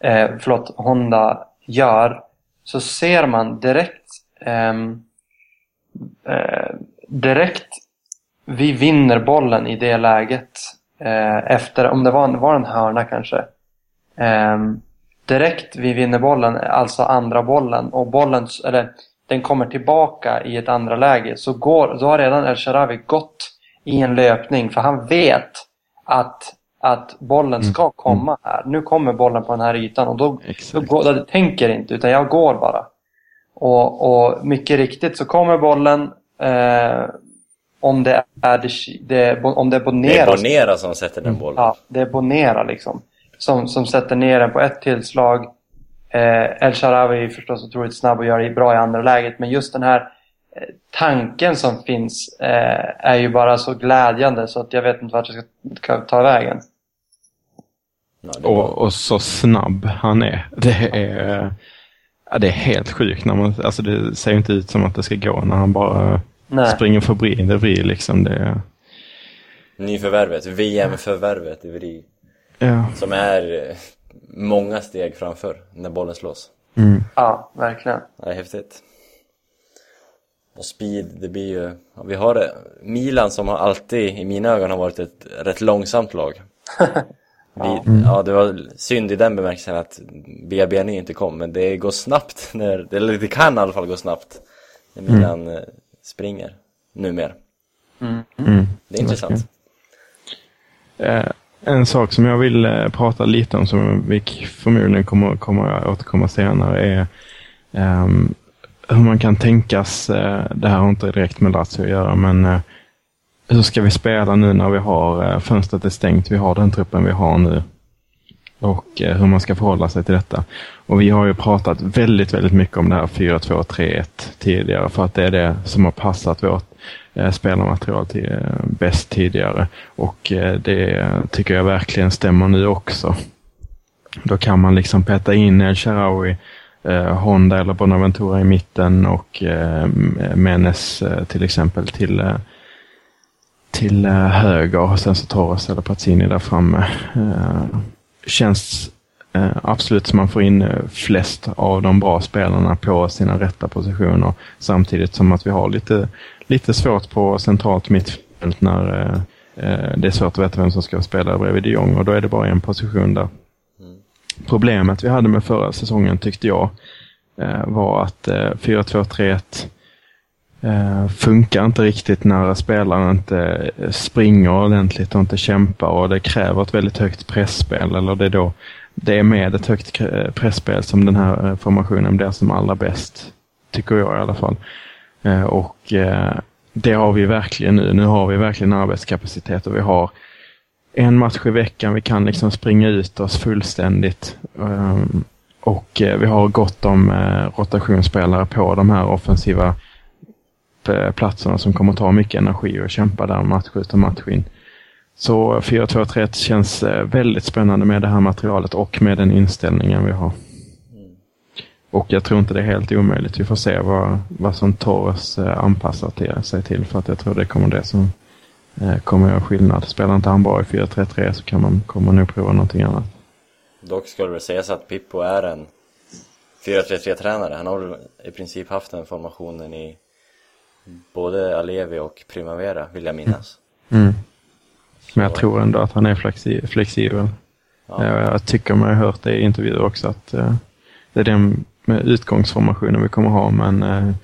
Speaker 3: eh, förlåt, Honda gör så ser man direkt direkt vi vinner bollen i det läget eh, efter, om det var en, var en hörna kanske. Ehm, direkt vi vinner bollen, alltså andra bollen och bollen, eller den kommer tillbaka i ett andra läge så, går, så har redan El Sharawi gått i en löpning för han vet att, att bollen ska komma här. Nu kommer bollen på den här ytan och då, då, går, då tänker inte utan jag går bara. Och, och mycket riktigt så kommer bollen eh, om det är, det, det, om det är
Speaker 1: Det är
Speaker 3: Bonera.
Speaker 1: Bonera som sätter den bollen.
Speaker 3: Ja, det är Bonera liksom. Som, som sätter ner den på ett tillslag. Eh, El Sharawi är förstås otroligt snabb och gör det bra i andra läget. Men just den här eh, tanken som finns eh, är ju bara så glädjande så att jag vet inte vart jag ska, ska ta vägen.
Speaker 2: Och, och så snabb han är. Det är, ja, det är helt sjukt. När man, alltså det ser ju inte ut som att det ska gå när han bara
Speaker 3: Nej.
Speaker 2: springer förbi. Det blir liksom det.
Speaker 1: Nyförvärvet, VM-förvärvet i Vri.
Speaker 2: Ja.
Speaker 1: Som är eh, många steg framför när bollen slås.
Speaker 2: Mm.
Speaker 3: Ja, verkligen.
Speaker 1: Det är häftigt. Och speed, det blir ju... Ja, vi har det. Milan som har alltid, i mina ögon, har varit ett rätt långsamt lag. Vi, ja, det var synd i den bemärkelsen att BBN inte kom, men det går snabbt när, eller det kan i alla fall gå snabbt när Milan eh, springer, numera.
Speaker 2: Mm.
Speaker 1: Det är intressant.
Speaker 2: Eh, en sak som jag vill eh, prata lite om som vi förmodligen kommer, kommer att återkomma senare är ehm, hur man kan tänkas, eh, det här har inte direkt med Lazio att göra, men eh, hur ska vi spela nu när vi har eh, fönstret är stängt, vi har den truppen vi har nu och eh, hur man ska förhålla sig till detta. Och vi har ju pratat väldigt, väldigt mycket om det här 4-2-3-1 tidigare för att det är det som har passat vårt eh, spelarmaterial till, bäst tidigare. Och det tycker jag verkligen stämmer nu också. Då kan man liksom peta in El Sharawi eh, Honda eller Bonaventura i mitten och eh, Menes eh, till exempel till till eh, höger och sen så Torres eller Pazzini där framme. Eh, känns eh, absolut som man får in flest av de bra spelarna på sina rätta positioner samtidigt som att vi har lite, lite svårt på centralt mittfält när det är svårt att veta vem som ska spela bredvid de Jong och då är det bara en position där. Problemet vi hade med förra säsongen tyckte jag var att eh, 4-2-3-1 eh, Eh, funkar inte riktigt när spelaren inte springer ordentligt och inte kämpar och det kräver ett väldigt högt pressspel eller det är då det är med ett högt pressspel som den här eh, formationen blir som allra bäst. Tycker jag i alla fall. Eh, och eh, det har vi verkligen nu. Nu har vi verkligen arbetskapacitet och vi har en match i veckan. Vi kan liksom springa ut oss fullständigt. Eh, och eh, vi har gott om eh, rotationsspelare på de här offensiva eh, Eh, platserna som kommer ta mycket energi och kämpa där match ut och match in. Så 4-2-3-1 känns eh, väldigt spännande med det här materialet och med den inställningen vi har. Och jag tror inte det är helt omöjligt. Vi får se vad, vad som Torres eh, anpassar till, sig till för att jag tror det kommer det som kommer göra skillnad. Spelar inte han bra i 4-3-3 så kan man, kommer man nog prova någonting annat.
Speaker 1: Dock skulle det väl sägas att Pippo är en 4-3-3-tränare. Han har i princip haft den formationen i både Alevi och Primavera, vill jag minnas.
Speaker 2: Mm. Men jag tror ändå att han är flexi flexibel.
Speaker 1: Ja.
Speaker 2: Jag tycker mig ha hört det i intervjuer också att eh, det är den utgångsformationen vi kommer ha men eh,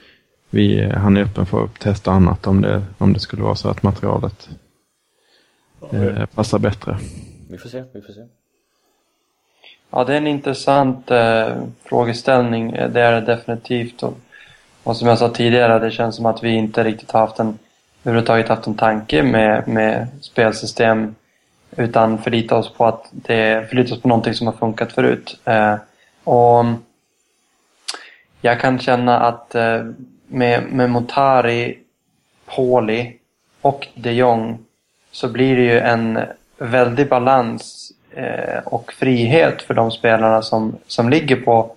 Speaker 2: vi, han är öppen för att testa annat om det, om det skulle vara så att materialet eh, passar bättre.
Speaker 1: Vi får se, vi får se.
Speaker 3: Ja, det är en intressant eh, frågeställning. Det är det definitivt. Och, och som jag sa tidigare, det känns som att vi inte riktigt har haft en, överhuvudtaget haft en tanke med, med spelsystem utan förlita oss på att det förlita oss på någonting som har funkat förut. Eh, och jag kan känna att eh, med, med Motari, Pauli och de Jong så blir det ju en väldig balans eh, och frihet för de spelarna som, som ligger på,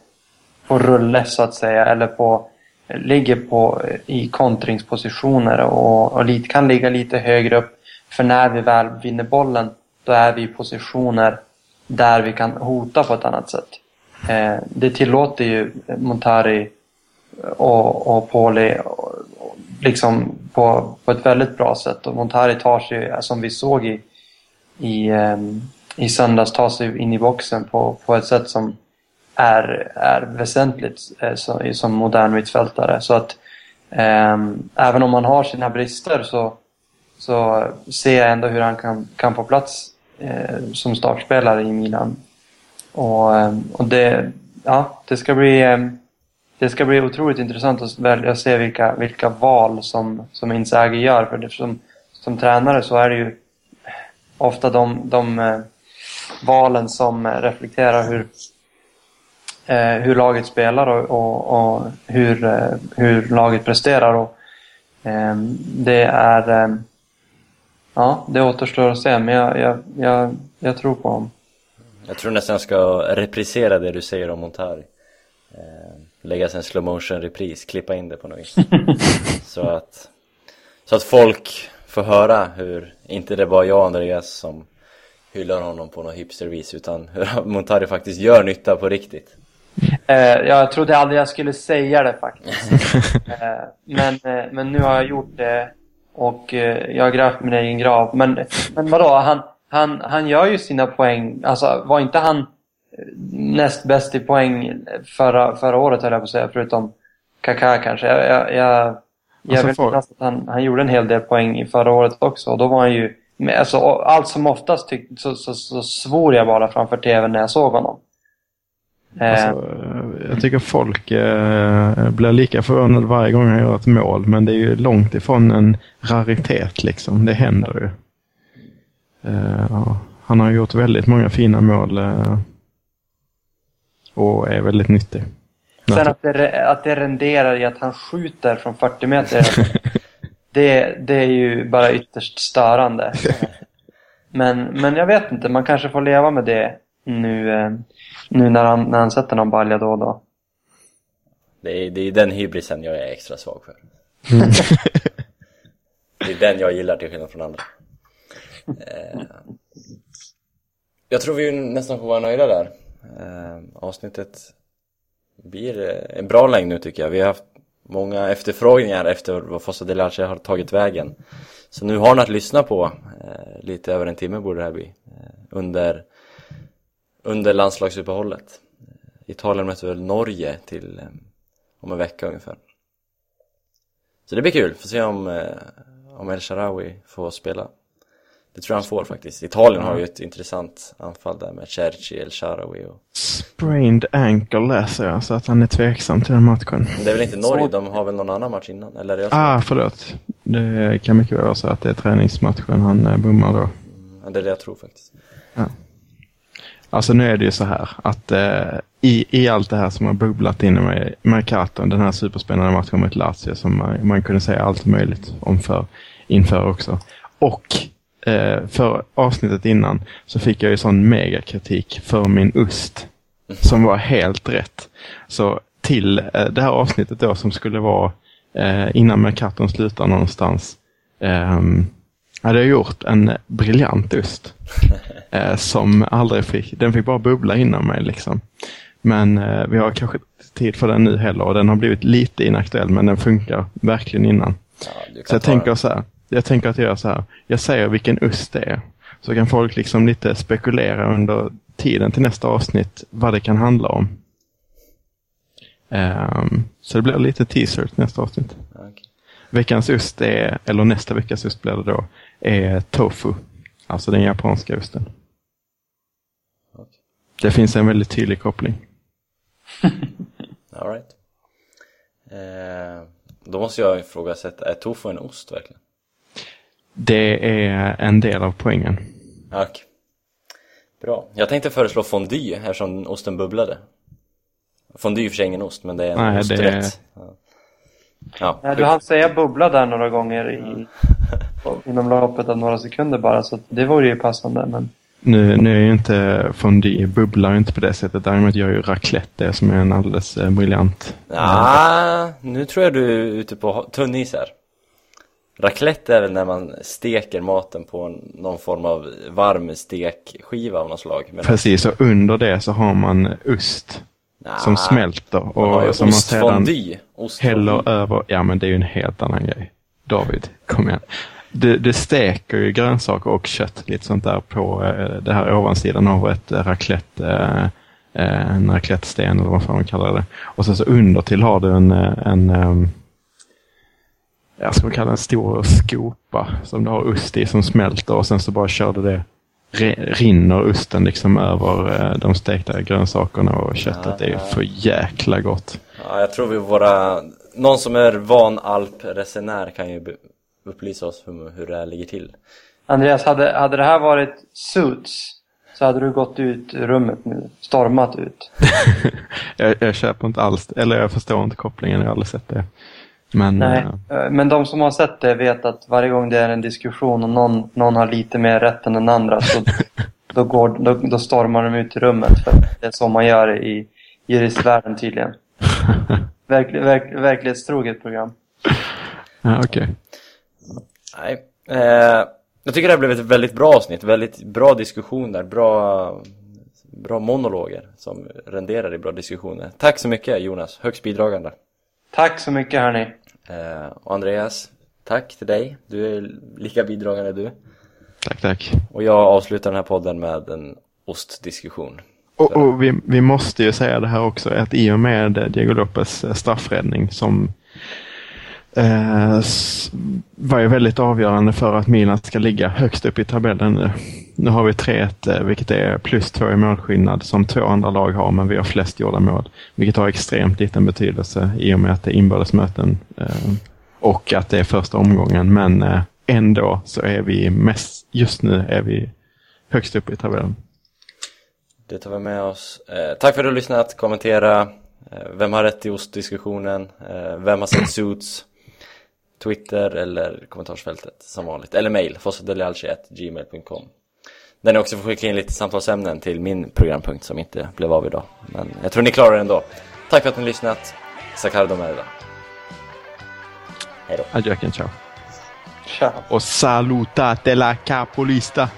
Speaker 3: på rulle så att säga eller på ligger på i kontringspositioner och, och lite, kan ligga lite högre upp. För när vi väl vinner bollen då är vi i positioner där vi kan hota på ett annat sätt. Eh, det tillåter ju Montari och, och Pauli liksom på, på ett väldigt bra sätt. Och Montari tar sig, som vi såg i, i, eh, i söndags, tar sig in i boxen på, på ett sätt som är, är väsentligt eh, så, som modern mittfältare. Så att um, även om han har sina brister så, så ser jag ändå hur han kan, kan få plats uh, som startspelare i Milan. Och, um, och det, ja, det ska bli um, det ska bli otroligt intressant att välja se vilka, vilka val som, som Inzaghi gör. För det, som, som tränare så är det ju ofta de, de eh, valen som reflekterar hur, hur laget spelar och, och, och hur, eh, hur laget presterar. Och Eh, det är... Eh, ja, det återstår att se, men jag, jag, jag, jag tror på honom.
Speaker 1: Jag tror nästan jag ska reprisera det du säger om Montari. Eh, lägga en slow motion repris, klippa in det på något vis. så, att, så att folk får höra hur, inte det bara jag och Andreas som hyllar honom på något hipstervis utan hur Montari faktiskt gör nytta på riktigt.
Speaker 3: Eh, jag trodde aldrig jag skulle säga det faktiskt. eh, men, eh, men nu har jag gjort det och eh, jag har grävt min egen grav. Men, men vadå, han, han, han gör ju sina poäng. Alltså var inte han eh, näst bäst i poäng förra, förra året höll jag på att säga, förutom Kaká kanske. Jag, jag, jag, jag
Speaker 2: Alltså,
Speaker 3: vill minnas att han, han gjorde en hel del poäng i förra året också. Och då var han ju, alltså, allt som oftast tyck, så, så, så svor jag bara framför tvn när jag såg honom. Eh,
Speaker 2: Alltså, jag tycker folk eh, blir lika förvånade varje gång han gör ett mål, men det är ju långt ifrån en raritet liksom. Det händer ju. Eh, ja. Han har gjort väldigt många fina mål eh, och är väldigt nyttig.
Speaker 3: Sen att det, att det renderar i att han skjuter från 40 meter. det, det är ju bara ytterst störande. Men, men jag vet inte, man kanske får leva med det nu, eh, nu när, han, när han sätter någon balja då och då.
Speaker 1: Det är, det är den hybrisen jag är extra svag för. det är den jag gillar till skillnad från andra. Eh, jag tror vi nästan får vara nöjda där. Eh, avsnittet blir en bra längd nu tycker jag. Vi har haft många efterfrågningar efter vad Fossa Delace har tagit vägen. Så nu har ni att lyssna på. Eh, lite över en timme borde det här bli. Eh, under, under landslagsuppehållet. Italien möter väl Norge till eh, om en vecka ungefär. Så det blir kul, får se om, eh, om El Sharawi får spela. Det tror jag han får faktiskt. Italien har ju ett intressant anfall där med Cerci, El Sharawi och...
Speaker 2: Sprained ankle läser jag, så att han är tveksam till den matchen.
Speaker 1: Men det är väl inte Norge, de har väl någon annan match innan? Eller är det
Speaker 2: Ah, förlåt. Det kan mycket väl vara så att det är träningsmatchen han eh, bommar då.
Speaker 1: Ja, det är det jag tror faktiskt.
Speaker 2: Alltså nu är det ju så här att eh, i, i allt det här som har bubblat inom mig, Mercaton, den här superspännande matchen mot Lazio som man, man kunde säga allt möjligt om för, inför också. Och eh, för avsnittet innan så fick jag ju sån megakritik för min ost som var helt rätt. Så till eh, det här avsnittet då som skulle vara eh, innan Mercaton slutar någonstans ehm, hade gjort en briljant ost. Eh, som aldrig fick, den fick bara bubbla inom mig liksom. Men eh, vi har kanske tid för den nu heller och den har blivit lite inaktuell men den funkar verkligen innan.
Speaker 1: Ja,
Speaker 2: Så jag tänker
Speaker 1: den.
Speaker 2: så här, jag tänker att jag gör så här, jag säger vilken ost det är. Så kan folk liksom lite spekulera under tiden till nästa avsnitt vad det kan handla om. Ehm, så det blir lite teaser till nästa avsnitt.
Speaker 1: Okej.
Speaker 2: Veckans ost är, eller nästa veckas ost blir det då, är tofu. Alltså den japanska osten. Det finns en väldigt tydlig koppling.
Speaker 1: All right. Eh, då måste jag ifrågasätta, är tofu en ost verkligen?
Speaker 2: Det är en del av poängen.
Speaker 1: Okej. Bra. Jag tänkte föreslå fondue eftersom osten bubblade. Fondue är för sig ingen ost, men det är en
Speaker 2: Nej, det
Speaker 1: osträtt.
Speaker 2: är-
Speaker 1: Ja. Ja,
Speaker 3: Nej, du hann säga bubbla där några gånger i, inom loppet av några sekunder bara, så det vore ju passande. Men
Speaker 2: Nu, nu är ju inte fondue, bubblar inte på det sättet. Däremot gör ju raclette det som är en alldeles eh, briljant.
Speaker 1: Ah, nu tror jag du är ute på tunn is här. Raclette är väl när man steker maten på någon form av varm stekskiva av något slag.
Speaker 2: Precis, och under det så har man ost
Speaker 1: nah,
Speaker 2: som smälter och som man sedan häller över. Ja, men det är ju en helt annan grej. David, kom igen. Det, det steker ju grönsaker och kött, lite sånt där på eh, det här ovansidan av ett eh, raclette, eh, eh, en raclettesten eller vad fan man kallar det. Och sen så under till har du en, eh, en ehm, jag ska kalla en stor skopa som du har ost i som smälter och sen så bara kör du det rinner osten liksom över eh, de stekta grönsakerna och köttet. Det är för jäkla gott.
Speaker 1: Ja, jag tror vi våra... Någon som är van alpresenär kan ju upplysa oss hur, hur det här ligger till.
Speaker 3: Andreas, hade, hade det här varit Suits så hade du gått ut ur rummet nu. Stormat ut.
Speaker 2: jag, jag köper inte alls, eller jag förstår inte kopplingen, jag har aldrig sett det. Men,
Speaker 3: Nej,
Speaker 2: eh,
Speaker 3: men de som har sett det vet att varje gång det är en diskussion och någon, någon har lite mer rätt än den andra så då, går, då, då stormar de ut i rummet. För det är så man gör i juristvärlden tydligen. Verklig, verk, verklighetstroget program.
Speaker 2: ja, okej.
Speaker 1: Nej. Eh, jag tycker det här blev ett väldigt bra avsnitt, väldigt bra diskussioner, bra, bra monologer som renderar i bra diskussioner. Tack så mycket Jonas, högst bidragande.
Speaker 3: Tack så mycket hörni.
Speaker 1: Eh, och Andreas, tack till dig. Du är lika bidragande du.
Speaker 2: Tack, tack.
Speaker 1: Och jag avslutar den här podden med en ostdiskussion.
Speaker 2: Och, och vi, vi måste ju säga det här också, att i och med Diego Lopez eh, straffräddning som eh, var ju väldigt avgörande för att Milan ska ligga högst upp i tabellen nu. Nu har vi 3-1, eh, vilket är plus två i målskillnad som två andra lag har, men vi har flest gjorda mål. Vilket har extremt liten betydelse i och med att det är inbördesmöten eh, och att det är första omgången. Men eh, ändå så är vi mest, just nu är vi högst upp i tabellen.
Speaker 1: Det tar vi med oss. Eh, tack för att du har lyssnat, kommentera. Eh, vem har rätt i ostdiskussionen? Eh, vem har sett Suits? Twitter eller kommentarsfältet som vanligt. Eller mail, fossadelialci.gmail.com Där ni också får skicka in lite samtalsämnen till min programpunkt som inte blev av idag. Men jag tror ni klarar det ändå. Tack för att ni har lyssnat. Sacardo Merda. Hej då.
Speaker 2: Adjöken, ciao.
Speaker 3: Tja.
Speaker 2: Och salutate la capolista.